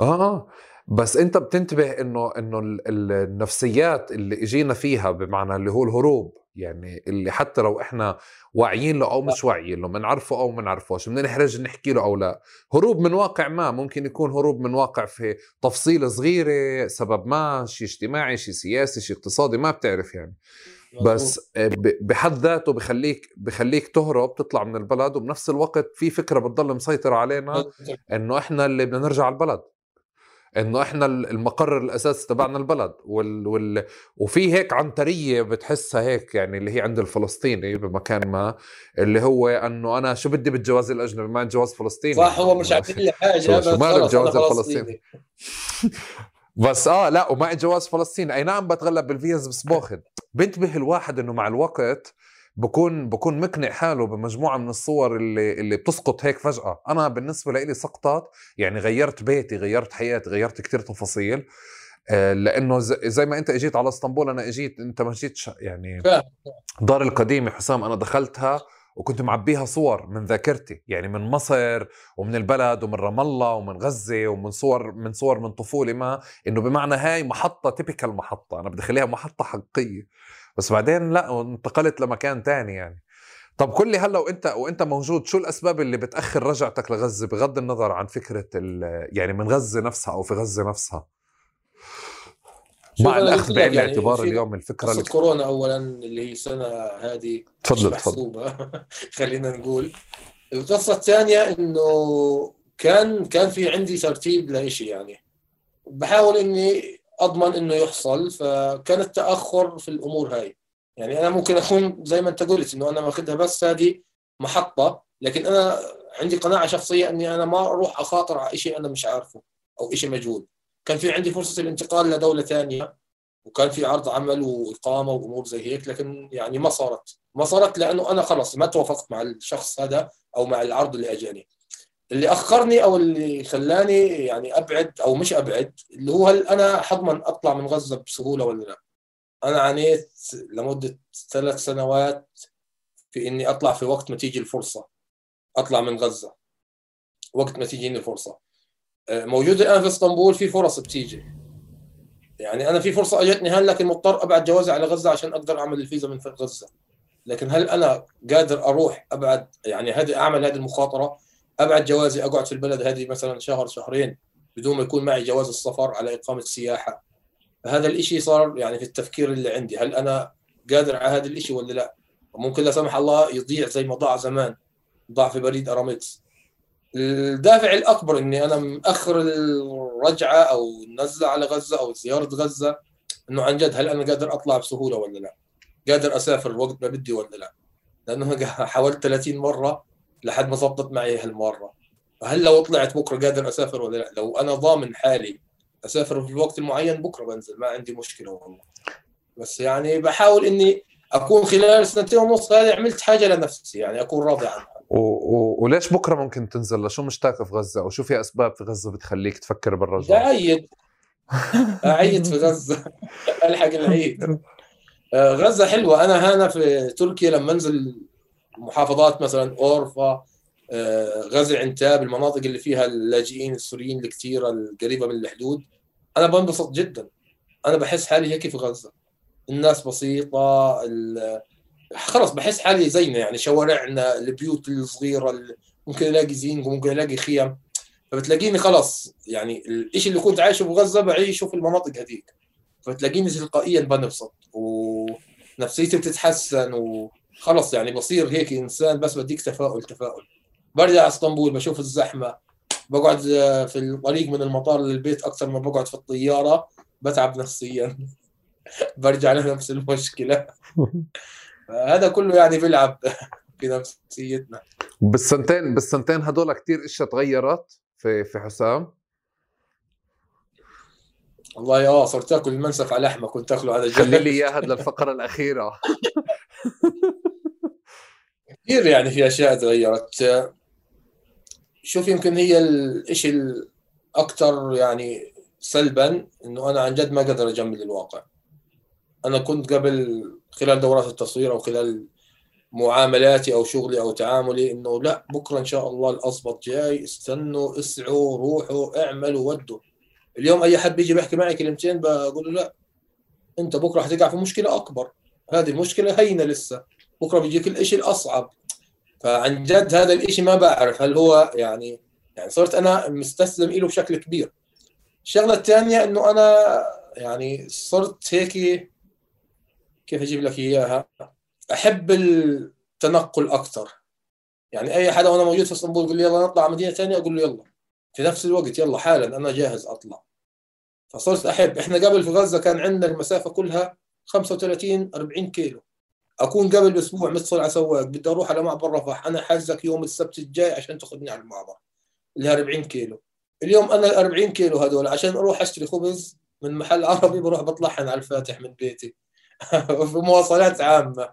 آه. بس انت بتنتبه انه انه النفسيات اللي اجينا فيها بمعنى اللي هو الهروب يعني اللي حتى لو إحنا واعيين له أو مش واعيين له بنعرفه أو ما بنعرفوش بدنا نحرج نحكي له أو لا؟ هروب من واقع ما ممكن يكون هروب من واقع في تفصيلة صغيرة سبب ما شيء اجتماعي شيء سياسي شيء اقتصادي ما بتعرف يعني. بس بحد ذاته بخليك بخليك تهرب تطلع من البلد وبنفس الوقت في فكرة بتضل مسيطرة علينا إنه إحنا اللي بدنا نرجع البلد. انه إحنا المقر الاساسي تبعنا البلد وال... وال... وفي هيك عنترية بتحسها هيك يعني اللي هي عند الفلسطيني بمكان ما اللي هو انه أنا شو بدي بالجواز الاجنبي؟ ما جواز فلسطيني. صح هو مش عارفين لي حاجة شو, مالي بالجواز الفلسطيني. بس آه لا ومعي جواز فلسطين أي نعم بتغلب بالفيز بس باخذ. بنتبه الواحد إنه مع الوقت بكون بكون مقنع حاله بمجموعة من الصور اللي اللي بتسقط هيك فجأة. أنا بالنسبة لي سقطت يعني غيرت بيتي غيرت حياتي غيرت كتير تفاصيل آه، لأنه زي ما أنت إجيت على إسطنبول أنا إجيت أنت ما جيتش يعني دار القديمه حسام أنا دخلتها وكنت معبيها صور من ذاكرتي يعني من مصر ومن البلد ومن رام الله ومن غزة ومن صور من صور من طفولتي ما إنه بمعنى هاي محطة typical محطة أنا بدي اخليها محطة حقيقية. بس بعدين لا انتقلت لمكان تاني يعني. طب كل هلا وانت وانت موجود شو الأسباب اللي بتأخر رجعتك لغزة بغض النظر عن فكرة يعني من غزة نفسها أو في غزة نفسها؟ مع الأخذ بعين يعني الاعتبار اليوم الفكرة اللي كورونا اولا اللي هي سنة هذه تفضل تفضل. خلينا نقول. القصة الثانية إنه كان كان في عندي ترتيب لشيء يعني. بحاول إني أضمن إنه يحصل فكان التأخر في الأمور هاي. يعني أنا ممكن أكون زي ما أنت قلت إنه أنا ماخذها بس هذه محطة لكن أنا عندي قناعة شخصية إني أنا ما أروح أخاطر على شيء أنا مش عارفه أو شيء مجهول. كان في عندي فرصة الانتقال لدولة ثانية وكان في عرض عمل وإقامة وأمور زي هيك لكن يعني ما صارت. ما صارت لأنه أنا خلص ما توافقت مع الشخص هذا أو مع العرض اللي أجاني. اللي أخرني أو اللي خلاني يعني أبعد أو مش أبعد اللي هو هل أنا حضمن أطلع من غزة بسهولة ولا لأ؟ أنا عانيت لمدة ثلاث سنوات في إني أطلع في وقت ما تيجي الفرصة أطلع من غزة وقت ما تيجيني الفرصة. آه، موجود الآن في إسطنبول في فرص بتيجي. يعني أنا في فرصة أجتني هل لكن مضطر أبعد جوازي على غزة عشان أقدر أعمل الفيزا من غزة. لكن هل أنا قادر أروح أبعد يعني هذه أعمل هذه المخاطرة؟ أبعد جوازي أقعد في البلد هذه مثلا شهر شهرين بدون ما يكون معي جواز السفر على إقامة سياحة فهذا الإشي صار يعني في التفكير اللي عندي هل أنا قادر على هذا الإشي ولا لا ممكن لا سمح الله يضيع زي ما ضاع زمان ضاع في بريد ارامكس الدافع الأكبر إني أنا مأخر الرجعة أو النزلة على غزة أو زيارة غزة إنه عن جد هل أنا قادر أطلع بسهولة ولا لا؟ قادر أسافر وقت ما بدي ولا لا؟ لأنه حاولت 30 مرة لحد ما ضبطت معي هالمرة. فهل لو طلعت بكرة قادر أسافر ولا لا؟ لو أنا ضامن حالي أسافر في الوقت المعين بكرة بنزل. ما عندي مشكلة والله. بس يعني بحاول إني أكون خلال سنتين ونص هذه عملت حاجة لنفسي يعني أكون راضي عنها. و... و... وليش بكرة ممكن تنزل؟ لشو مشتاق في غزة؟ أو شو في أسباب في غزة بتخليك تفكر بالرجوع أعيد. أعيد في غزة. ألحق العيد. آه، غزة حلوة. أنا هنا في تركيا لما أنزل محافظات مثلا أورفا آه، غزة عنتاب المناطق اللي فيها اللاجئين السوريين الكثيرة القريبة من الحدود. أنا بنبسط جدا. أنا بحس حالي هيك في غزة. الناس بسيطة خلص بحس حالي زينا يعني شوارعنا البيوت الصغيرة ممكن ألاقي زينج وممكن ألاقي خيم فبتلاقيني خلص يعني الشيء اللي كنت عايشه بغزه بعيشه في المناطق هذيك. فتلاقيني تلقائيا بنبسط ونفسيتي بتتحسن وخلص يعني بصير هيك إنسان بس بديك تفاؤل تفاؤل. برجع إسطنبول بشوف الزحمة. بقعد في الطريق من المطار للبيت أكثر ما بقعد في الطيارة. بتعب نفسيا. برجع لنفس المشكلة. هذا كله يعني بيلعب في نفسيتنا. بالسنتين بالسنتين هدول كثير إشياء تغيرت في في حسام. والله آه صرت آكل المنسف على لحمه كنت اكله على جنب. خلي لي إياها للفقرة الأخيرة. كثير يعني في أشياء تغيرت. شوف يمكن هي الشيء الاكثر يعني سلبا إنه أنا عن جد ما قادر أجمل الواقع. أنا كنت قبل خلال دورات التصوير أو خلال معاملاتي أو شغلي أو تعاملي إنه لا بكرة إن شاء الله الأصبط جاي استنوا اسعوا روحوا اعملوا ودوا. اليوم أي حد بيجي بيحكي معي كلمتين بقول له لا أنت بكرة حتقع في مشكلة أكبر. هذه المشكلة هينة لسه. بكرة بيجيك الإشي الأصعب. فعن جد هذا الإشي ما بعرف هل هو يعني يعني صرت أنا مستسلم له بشكل كبير. الشغلة الثانية إنه أنا يعني صرت هيك كيف أجيب لك إياها؟ أحب التنقل أكثر يعني أي حدا وأنا موجود في إسطنبول يقول لي يلا نطلع مدينة ثانية أقول له يلا. في نفس الوقت يلا حالا أنا جاهز أطلع. فصرت أحب. إحنا قبل في غزة كان عندنا المسافة كلها 35 40 كيلو. أكون قبل باسبوع متصل على سواق بدي أروح على معبر رفح. أنا حاجزك يوم السبت الجاي عشان تاخذني على المعبر اللي 40 كيلو. اليوم أنا ال 40 كيلو هذول عشان أروح أشتري خبز من محل عربي بروح بطلعن على الفاتح من بيتي. في مواصلات عامة.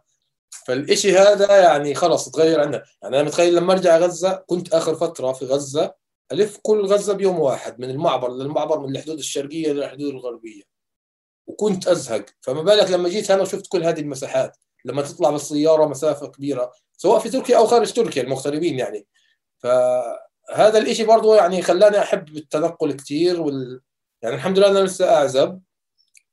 فالإشي هذا يعني خلص تغير عندنا يعني أنا متخيل لما أرجع غزة كنت آخر فترة في غزة ألف كل غزة بيوم واحد من المعبر للمعبر من الحدود الشرقية للحدود الغربية. وكنت أزهق. فما بالك لما جيت هنا وشفت كل هذه المساحات. لما تطلع بالسيارة مسافة كبيرة سواء في تركيا أو خارج تركيا المغتربين يعني. فهذا الإشي برضه يعني خلاني أحب التنقل كثير وال... يعني الحمد لله أنا لسه أعزب.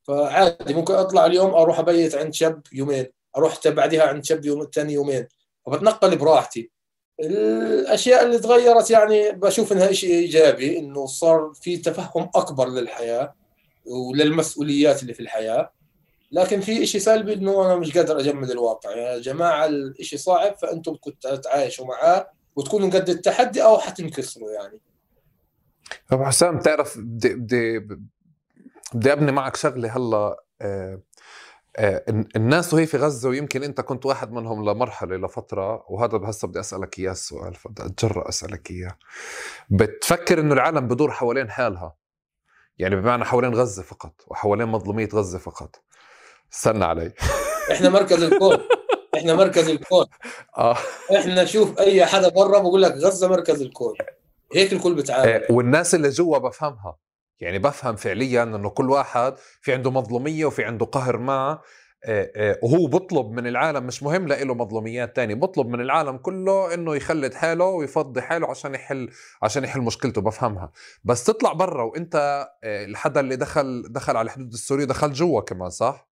فعادي ممكن أطلع اليوم أروح أبيت عند شاب يومين أروح بعدها عند شاب يوم ثاني يومين فبتنقل براحتي. الأشياء اللي تغيرت يعني بشوف إنها شيء إيجابي إنه صار في تفهم أكبر للحياة وللمسؤوليات اللي في الحياة. لكن في شيء سلبي إنه أنا مش قادر أجمد الواقع. يا جماعة الشيء صعب فأنتم تتعايشوا معاه وتكونوا قد التحدي أو حتنكسروا يعني. ابو حسام تعرف بدي بدي بدي أبني معك شغلة هلأ آه آه الناس وهي في غزة ويمكن أنت كنت واحد منهم لمرحلة لفترة وهذا هسه بدي أسألك إياه السؤال فبدي أتجرأ أسألك إياه. بتفكر إنه العالم بدور حوالين حالها؟ يعني بمعنى حوالين غزة فقط وحوالين مظلومية غزة فقط. استنى علي. إحنا مركز الكون. إحنا مركز الكون. آه. إحنا شوف أي حدا برا بقول لك غزة مركز الكون. هيك الكل بتعامل. آه، والناس اللي جوا بفهمها. يعني بفهم فعليا إنه كل واحد في عنده مظلومية وفي عنده قهر معه آه، آه، وهو بطلب من العالم مش مهم له مظلوميات تانية بطلب من العالم كله إنه يخلد حاله ويفضي حاله عشان يحل عشان يحل مشكلته بفهمها. بس تطلع برا وأنت الحدا اللي دخل دخل على الحدود السورية دخل جوا كمان صح؟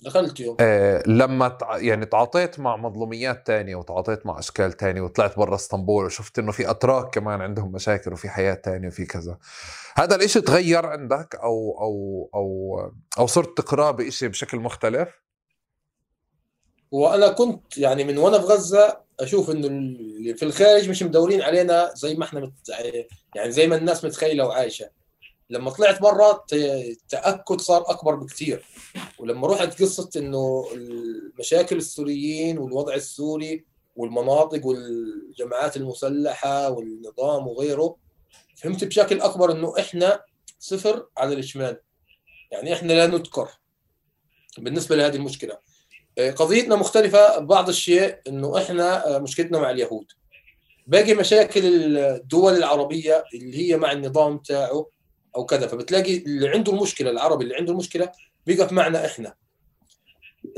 دخلت يوم. آه لما تع... يعني تعاطيت مع مظلوميات تانية وتعاطيت مع أشكال تانية وطلعت برا إسطنبول وشفت إنه في أتراك كمان عندهم مشاكل وفي حياة تانية وفي كذا. هذا الإشي تغير عندك أو أو أو أو صرت تقراه بشيء بشكل مختلف؟ وأنا كنت يعني من وأنا في غزة أشوف إنه في الخارج مش مدورين علينا زي ما إحنا مت... يعني زي ما الناس متخيلة وعايشة. لما طلعت برا التاكد صار أكبر بكثير ولما رحت قصة إنه المشاكل السوريين والوضع السوري والمناطق والجماعات المسلحة والنظام وغيره فهمت بشكل أكبر إنه إحنا صفر على الشمال يعني إحنا لا نذكر بالنسبة لهذه المشكلة. قضيتنا مختلفة بعض الشيء إنه إحنا مشكلتنا مع اليهود. باقي مشاكل الدول العربية اللي هي مع النظام تاعه أو كذا. فبتلاقي اللي عنده المشكلة العربي اللي عنده المشكلة بيقف معنا إحنا.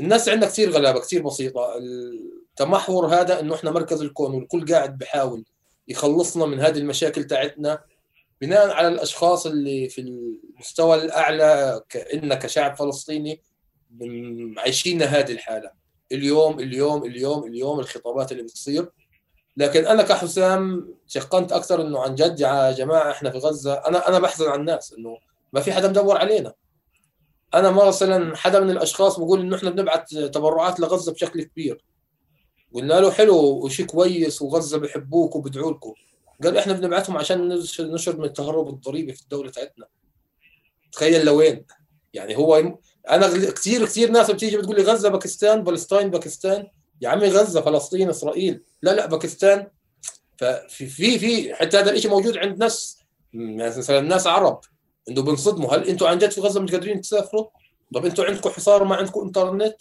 الناس عندنا كثير غلابة كثير بسيطة. التمحور هذا إنه إحنا مركز الكون والكل قاعد بحاول يخلصنا من هذه المشاكل تاعتنا بناء على الأشخاص اللي في المستوى الأعلى كأن كشعب فلسطيني عايشين هذه الحالة. اليوم اليوم اليوم اليوم الخطابات اللي بتصير لكن أنا كحسام شقنت أكثر إنه عن جد يا جماعة إحنا في غزة أنا أنا بحزن على الناس إنه ما في حدا مدور علينا. أنا مثلا حدا من الأشخاص بقول إنه إحنا بنبعث تبرعات لغزة بشكل كبير. قلنا له حلو وشيء كويس وغزة بحبوك وبدعوا لكم قال إحنا بنبعثهم عشان نشر من التهرب الضريبي في الدولة تاعتنا تخيل لوين؟ يعني هو أنا كثير كثير ناس بتيجي بتقول لي غزة باكستان فلسطين باكستان. يا عمي غزة فلسطين إسرائيل. لا لا باكستان. ففي في في حتى هذا الشيء موجود عند ناس مثلا ناس عرب. إنه بنصدموا هل أنتم عن جد في غزة مش قادرين تسافروا؟ طب أنتم عندكم حصار وما عندكم إنترنت؟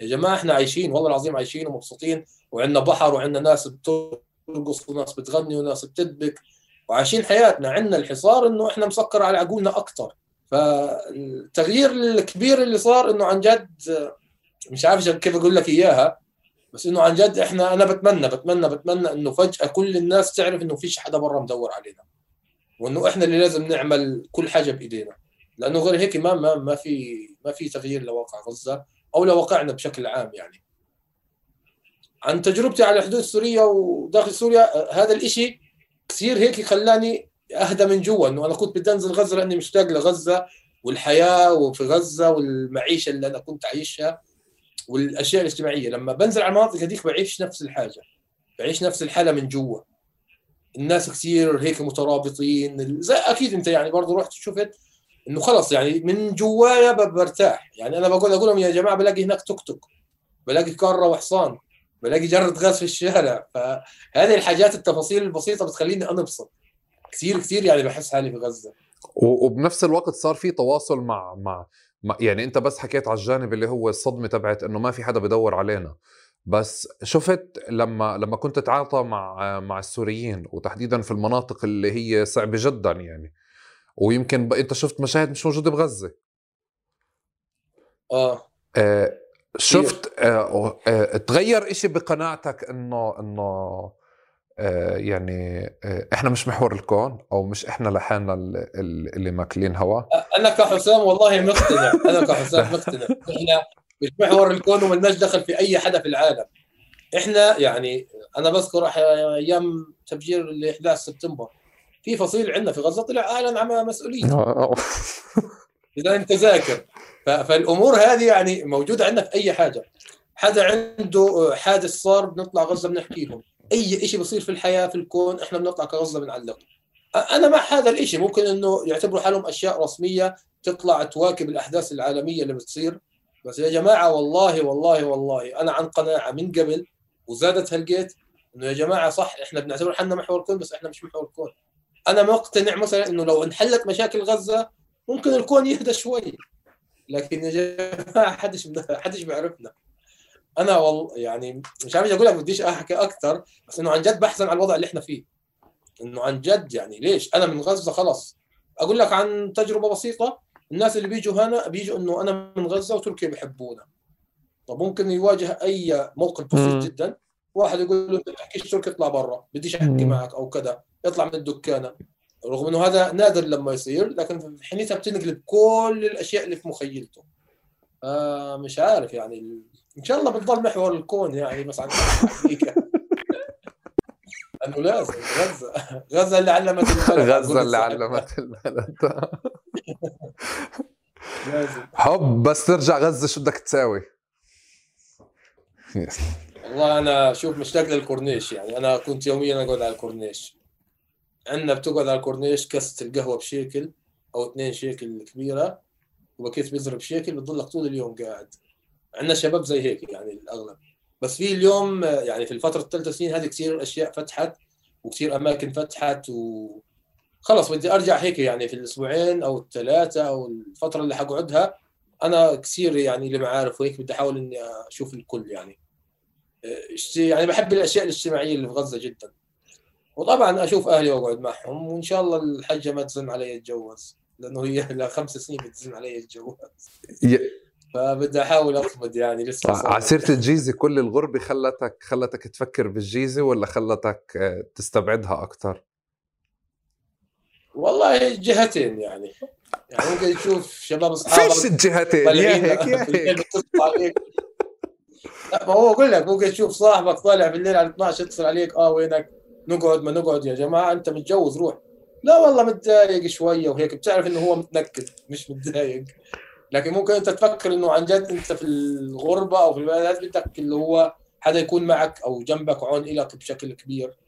يا جماعة إحنا عايشين والله العظيم عايشين ومبسوطين. وعندنا بحر وعندنا ناس بترقص وناس بتغني وناس بتدبك وعايشين حياتنا. عندنا الحصار إنه إحنا مسكر على عقولنا أكثر فالتغيير الكبير اللي صار إنه عن جد مش عارف كيف أقول لك إياها. بس إنه عن جد إحنا أنا بتمنى بتمنى بتمنى إنه فجأة كل الناس تعرف إنه فيش حدا برا مدور علينا. وإنه إحنا اللي لازم نعمل كل حاجة بإيدينا. لأنه غير هيك ما ما ما في ما في تغيير لواقع غزة أو لواقعنا بشكل عام يعني. عن تجربتي على الحدود السوريه وداخل سوريا هذا الإشي كثير هيك خلاني أهدى من جوا إنه أنا كنت بدي أنزل غزة لأني مشتاق لغزة والحياة وفي غزة والمعيشة اللي أنا كنت عايشها. والأشياء الاجتماعية. لما بنزل على المناطق هذيك بعيش نفس الحاجة بعيش نفس الحالة من جوا. الناس كثير هيك مترابطين. زي أكيد أنت يعني برضه رحت شفت إنه خلص يعني من جوايا برتاح. يعني أنا بقول أقول لهم يا جماعة بلاقي هناك توك توك بلاقي كارة وحصان بلاقي جرة غاز في الشارع. فهذه الحاجات التفاصيل البسيطة بتخليني انبسط كثير كثير يعني بحس حالي في غزة. وبنفس الوقت صار في تواصل مع مع يعني انت بس حكيت على الجانب اللي هو الصدمة تبعت إنه ما في حدا بدور علينا. بس شفت لما لما كنت تتعاطى مع مع السوريين وتحديدا في المناطق اللي هي صعبة جدا يعني ويمكن أنت شفت مشاهد مش موجودة بغزة؟ آه, آه شفت آه آه تغير إشي بقناعتك إنه إنه يعني آه إحنا مش محور الكون أو مش إحنا لحالنا اللي ماكلين هوا. أنا كحسام والله مقتنع أنا كحسام مقتنع. إحنا مش محور الكون وملناش دخل في أي حدا في العالم. إحنا يعني أنا بذكر أيام تفجير ال 11 سبتمبر. في فصيل عندنا في غزة طلع اعلن عن مسؤولية. إذا أنت ذاكر. فالأمور هذه يعني موجودة عندنا في أي حاجة. حدا عنده حادث صار بنطلع غزة بنحكي لهم أي شيء بصير في الحياة في الكون إحنا بنطلع كغزة بنعلق. أنا مع هذا الشيء ممكن إنه يعتبروا حالهم أشياء رسمية تطلع تواكب الأحداث العالمية اللي بتصير. بس يا جماعة والله والله والله أنا عن قناعة من قبل وزادت هالجيت إنه يا جماعة صح إحنا بنعتبر حالنا محور الكون بس إحنا مش محور الكون أنا مقتنع مثلا إنه لو انحلت مشاكل غزة ممكن الكون يهدى شوي. لكن يا جماعة حدش حدش بيعرفنا. أنا والله يعني مش عارف أقول لك بديش أحكي أكثر بس إنه عن جد بحزن على الوضع اللي إحنا فيه. إنه عن جد يعني ليش؟ أنا من غزة خلص أقول لك عن تجربة بسيطة الناس اللي بيجوا هنا بيجوا إنه أنا من غزة وتركيا بيحبونا. طب ممكن يواجه أي موقف بسيط جدا؟ واحد يقول له انت بتحكيش تركي اطلع برا. بديش أحكي معك أو كذا. اطلع من الدكانة. رغم إنه هذا نادر لما يصير لكن حينها بتنقلب كل الأشياء اللي في مخيلته. آه مش عارف يعني إن شاء الله بتضل محور الكون يعني بس عن انه لازم غزة. غزة اللي علمت البلد غزة اللي علمت البلد لازم. حب بس ترجع غزة شو بدك تساوي؟ والله أنا شوف مشتاق للكورنيش يعني. أنا كنت يوميا أقعد على الكورنيش. عندنا بتقعد على الكورنيش كاسة القهوة بشيكل أو اثنين شيكل كبيرة. وبكيس بيزر بشيكل بتضلك طول اليوم قاعد. عندنا شباب زي هيك يعني الأغلب. بس في اليوم يعني في الفترة الثلاث سنين هذه كثير أشياء فتحت وكثير أماكن فتحت و خلص بدي أرجع هيك يعني في الأسبوعين أو الثلاثة أو الفترة اللي حقعدها. أنا كثير يعني اللي معارف وهيك بدي أحاول إني أشوف الكل يعني. يعني بحب الأشياء الاجتماعية اللي في غزة جدا. وطبعا أشوف أهلي وأقعد معهم وإن شاء الله الحجة ما تزن علي اتجوز لأنه هي لها خمس سنين بتزن علي اتجوز. فبدي أحاول أصمد يعني لسه عسيرة الجيزه كل الغربة خلتك خلتك تفكر بالجيزه ولا خلتك آه، تستبعدها أكثر؟ والله جهتين يعني. يعني ممكن تشوف شباب أصحابك فيش الجهتين يا هيك يا هيك. لا ما هو أقول لك ممكن تشوف صاحبك طالع بالليل على 12 يتصل عليك آه وينك؟ نقعد ما نقعد يا جماعة أنت متجوز روح. لا والله متضايق شوية وهيك بتعرف إنه هو متنكد مش متضايق. لكن ممكن أنت تفكر إنه عن جد أنت في الغربة أو في البلد بدك اللي هو حدا يكون معك أو جنبك وعون لك بشكل كبير.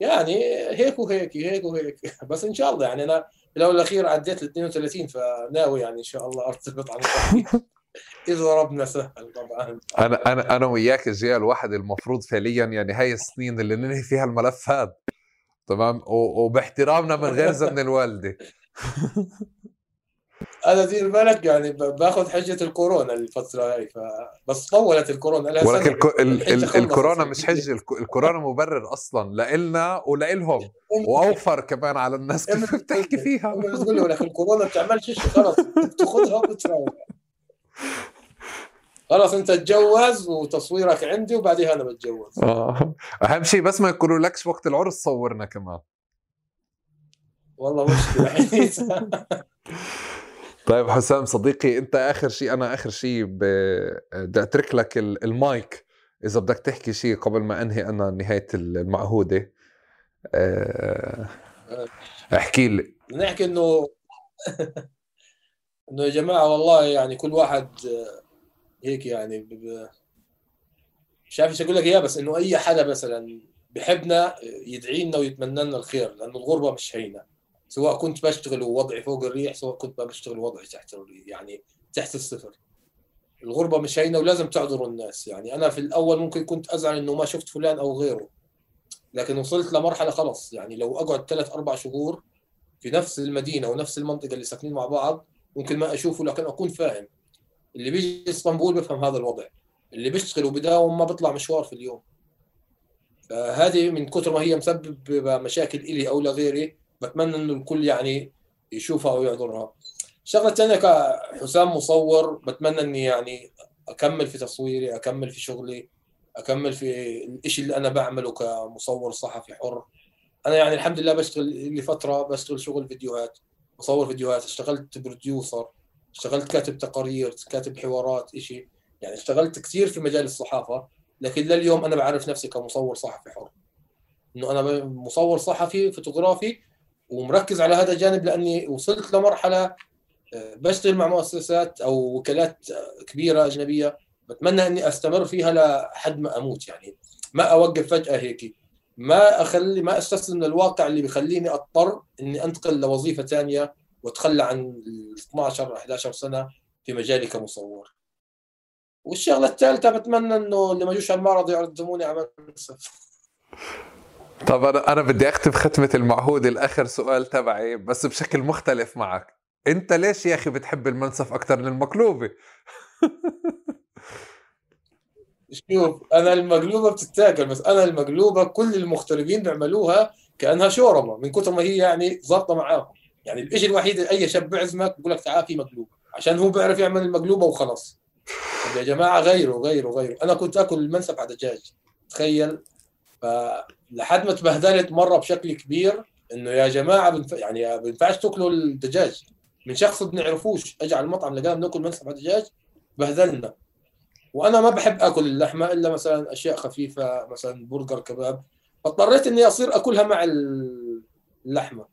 يعني هيك وهيك هيك وهيك. بس إن شاء الله يعني أنا في الأول والأخير عديت ال 32 فناوي يعني إن شاء الله أرتبط عن اذا ربنا سهل طبعا. أنا أنا أنا وياك جيال الواحد المفروض فعليا يعني هاي السنين اللي ننهي فيها الملف هذا. تمام؟ وباحترامنا من غير زن الوالدة. أنا دير بالك يعني باخذ حجة الكورونا الفترة هاي ف... بس طولت الكورونا. ولكن الكو... ال... ال... الكورونا مش حجة الكورونا مبرر أصلا لإلنا ولإلهم وأوفر كمان على الناس. كيف بتحكي فيها. بتقول لك الكورونا بتعملش شيء خلص بتاخذها وبتروح خلاص انت تجوز وتصويرك عندي وبعديها أنا بتجوز. آه. أهم شيء بس ما يقولوا لكش وقت العرس صورنا كمان. والله مشكلة. طيب حسام صديقي انت آخر شيء أنا آخر شيء بدي أترك لك المايك إذا بدك تحكي شيء قبل ما أنهي أنا نهاية المعهودة آه، احكي لي نحكي إنه إنه يا جماعة والله يعني كل واحد هيك يعني. مش عارف إيش أقول لك إياه بس إنه أي حدا مثلا بحبنا يدعي لنا ويتمنى لنا الخير لأنه الغربة مش هينة سواء كنت بشتغل ووضعي فوق الريح سواء كنت بشتغل ووضعي تحت الريح يعني تحت الصفر. الغربة مش هينة ولازم تعذروا الناس. يعني أنا في الأول ممكن كنت أزعل إنه ما شفت فلان أو غيره. لكن وصلت لمرحلة خلص يعني لو أقعد ثلاث أربع شهور في نفس المدينة ونفس المنطقة اللي ساكنين مع بعض ممكن ما أشوفه لكن أكون فاهم. اللي بيجي إسطنبول بفهم هذا الوضع. اللي بيشتغل وبداوم ما بيطلع مشوار في اليوم. فهذه من كثر ما هي مسبب مشاكل إلي أو لغيري. بتمنى إنه الكل يعني يشوفها ويعذرها. شغلة ثانية كحسام مصور بتمنى إني يعني أكمل في تصويري أكمل في شغلي أكمل في الشيء اللي أنا بعمله كمصور صحفي حر. أنا يعني الحمد لله بشتغل لفتره بشتغل شغل فيديوهات بصور فيديوهات. اشتغلت بروديوسر اشتغلت كاتب تقارير كاتب حوارات شيء يعني اشتغلت كثير في مجال الصحافة لكن لليوم أنا بعرف نفسي كمصور صحفي حر. إنه أنا مصور صحفي فوتوغرافي ومركز على هذا الجانب لأني وصلت لمرحلة آه، بشتغل مع مؤسسات أو وكالات كبيرة أجنبية. بتمنى أني أستمر فيها لحد ما أموت يعني. ما أوقف فجأة هيك. ما أخلي ما أستسلم للواقع اللي بيخليني أضطر إني أنتقل لوظيفة ثانية وأتخلى عن ال 12 11 سنة في مجالي كمصور. والشغلة الثالثة بتمنى إنه اللي ما جوش على المعرض يعزموني على منصف طب أنا أنا بدي أختم ختمة المعهود الآخر سؤال تبعي بس بشكل مختلف معك. أنت ليش يا أخي بتحب المنسف أكثر من المقلوبه شوف أنا المقلوبة بتتاكل بس أنا المقلوبة كل المغتربين بيعملوها كأنها شورمه من كثر ما هي يعني ظابطة معاهم. يعني الشيء الوحيد أي شاب بيعزمك بيقول لك تعال في مقلوبة عشان هو بيعرف يعمل المقلوبة وخلص يا جماعة غيروا غيروا غيروا. أنا كنت آكل المنسف على دجاج تخيل فلحد ما تبهدلت مرة بشكل كبير إنه يا جماعة بنف... يعني ما بينفعش تاكلوا الدجاج. من شخص بنعرفوش اجى على المطعم لقانا بناكل منسف على دجاج بهدلنا. وأنا ما بحب آكل اللحمة إلا مثلا أشياء خفيفة مثلا برجر كباب. فاضطريت إني أصير أكلها مع اللحمة.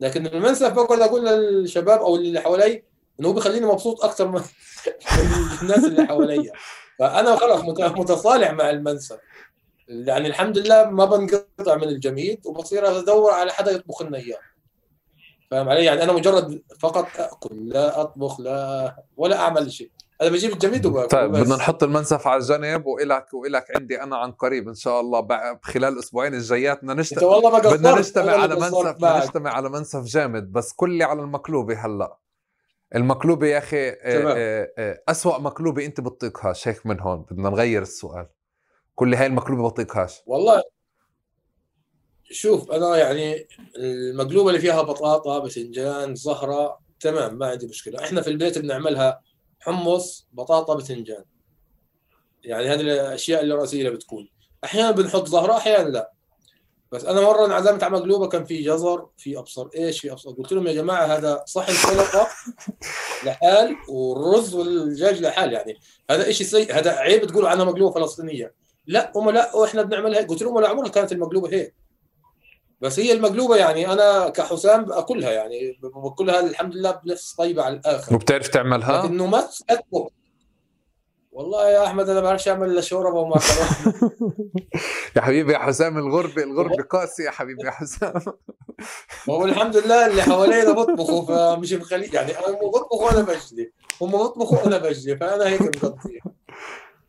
لكن المنسف بقعد أقول للشباب أو اللي حوالي إنه هو بيخليني مبسوط أكثر من الناس اللي حواليا. فأنا خلاص متصالح مع المنسف. يعني الحمد لله ما بنقطع من الجميد وبصير ادور على حدا يطبخ لنا إياه. فاهم علي؟ يعني أنا مجرد فقط أكل لا أطبخ لا ولا أعمل شيء. أنا بجيب الجميد وباكل طيب بدنا نحط المنسف على جنب والك وإلك عندي أنا عن قريب إن شاء الله خلال الاسبوعين الجايات. بدنا نجتمع والله ما بدنا نجتمع على منسف بدنا نجتمع على منسف جامد بس كلي على المقلوبة هلأ. المقلوبة يا أخي آه، آه، آه، اسوء مقلوبة أنت بتطيقهاش هيك من هون بدنا نغير السؤال. كل هاي المقلوبة بطيقهاش. والله شوف أنا يعني المقلوبة اللي فيها بطاطا باذنجان زهرة تمام ما عندي مشكلة. إحنا في البيت بنعملها حمص بطاطا باذنجان. يعني هذه الأشياء اللي الرئيسيه بتكون. أحيانا بنحط زهرة أحيانا لا. بس أنا مرة انعزمت على مقلوبة كان في جزر في أبصر إيش في أبصر قلت لهم يا جماعة هذا صحن سلطه لحال والرز والدجاج لحال يعني هذا شيء سيء هذا عيب تقولوا عنها مقلوبة فلسطينية. لا هم لا وإحنا بنعملها قلت لهم ولا عمرها كانت المقلوبة هيك. بس هي المقلوبة يعني أنا كحسام بأكلها يعني بأكلها الحمد لله بنفس طيبة على الآخر. وبتعرف تعملها؟ لكنه ما تسكت والله يا أحمد أنا ما بعرفش أعمل إلا شوربة ومعكرونه يا حبيبي يا حسام الغربه الغربه قاسي يا حبيبي يا حسام. هو الحمد لله اللي حوالينا بطبخوا فمش مخلي يعني هم بطبخوا وأنا بجلي. هم بطبخوا وأنا بجلي فأنا هيك مقضي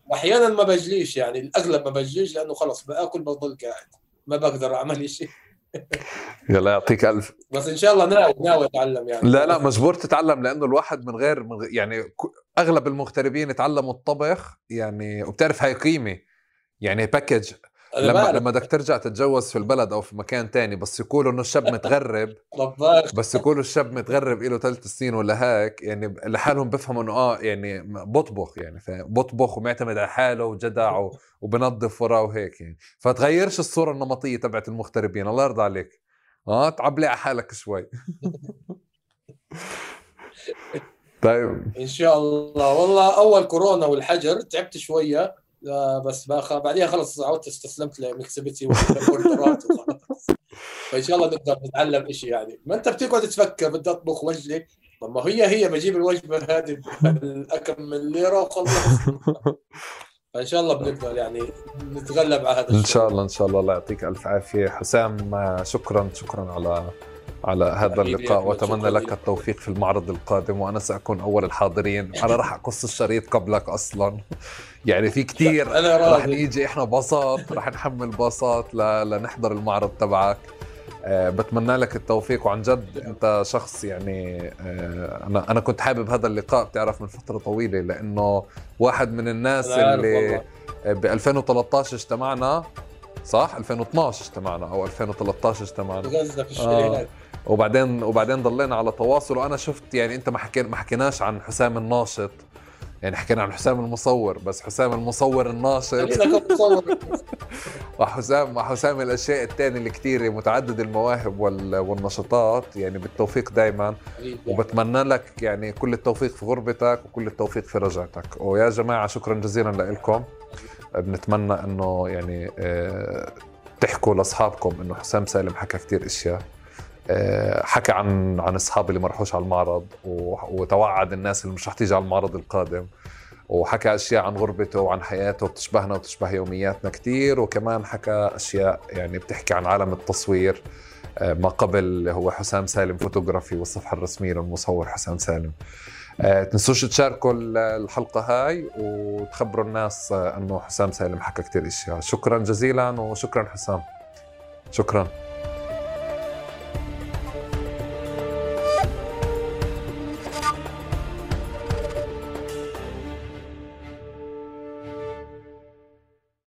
واحيانا ما بجليش يعني الأغلب ما بجليش لأنه خلص بآكل بضل قاعد ما بقدر أعمل شيء يلا يعطيك ألف. بس إن شاء الله ناوي ناوي أتعلم يعني. لا لا مجبور تتعلم لأنه الواحد من غير يعني أغلب المغتربين تعلموا الطبخ يعني وبتعرف هاي قيمة يعني باكج لما لما بدك ترجع تتجوز في البلد أو في مكان تاني بس يقولوا إنه الشاب متغرب. بس يقولوا الشاب متغرب له ثلاث سنين ولا هيك يعني لحالهم بفهموا إنه آه يعني بطبخ يعني بطبخ ومعتمد على حاله وجدع وبنظف وراه وهيك يعني. فتغيرش الصورة النمطية تبعت المغتربين الله يرضى عليك. آه تعبلي على حالك شوي. طيب. إن شاء الله. والله أول كورونا والحجر تعبت شوية. بس بعديها خلص عودت استسلمت لمكسبتي والاوردرات فإن شاء الله نقدر نتعلم شيء يعني. ما أنت بتقعد تفكر بدي أطبخ وجبه طب ما هي هي بجيب الوجبة هذه اكم من ليرة وخلص. فإن شاء الله بنقدر يعني نتغلب على هذا الشيء. ان شاء الله إن شاء الله. الله يعطيك ألف عافية. حسام شكرا شكرا على على هذا اللقاء. وأتمنى لك التوفيق في المعرض القادم. وأنا سأكون أول الحاضرين. أنا راح أقص الشريط قبلك أصلا. يعني في كثير راح نيجي إحنا باصات راح نحمل باصات لنحضر المعرض تبعك. آه، بتمنى لك التوفيق وعن جد أنت شخص يعني آه، أنا أنا كنت حابب هذا اللقاء بتعرف من فترة طويلة لأنه واحد من الناس اللي ب 2013 اجتمعنا صح؟ 2012 اجتمعنا أو 2013 اجتمعنا. آه. وبعدين وبعدين ضلينا على تواصل وأنا شفت يعني أنت ما حكينا ما حكيناش عن حسام الناشط. يعني حكينا عن حسام المصور بس حسام المصور الناشط. وحسام وحسام الأشياء الثانية الكثيره متعدد المواهب والنشاطات يعني بالتوفيق دائما وبتمنى لك يعني كل التوفيق في غربتك وكل التوفيق في رجعتك. ويا جماعة شكرا جزيلا لكم بنتمنى إنه يعني آه، تحكوا لأصحابكم إنه حسام سالم حكى كثير أشياء. حكى عن عن أصحابي اللي ما راحوش على المعرض وتوعد الناس اللي مش رح تيجي على المعرض القادم. وحكى أشياء عن غربته وعن حياته بتشبهنا وتشبه يومياتنا كثير وكمان حكى أشياء يعني بتحكي عن عالم التصوير آه، ما قبل هو حسام سالم فوتوغرافي والصفحة الرسمية للمصور حسام سالم. آه، تنسوش تشاركوا الحلقة هاي وتخبروا الناس إنه حسام سالم حكى كثير إشياء. شكرا جزيلا وشكرا حسام. شكرا.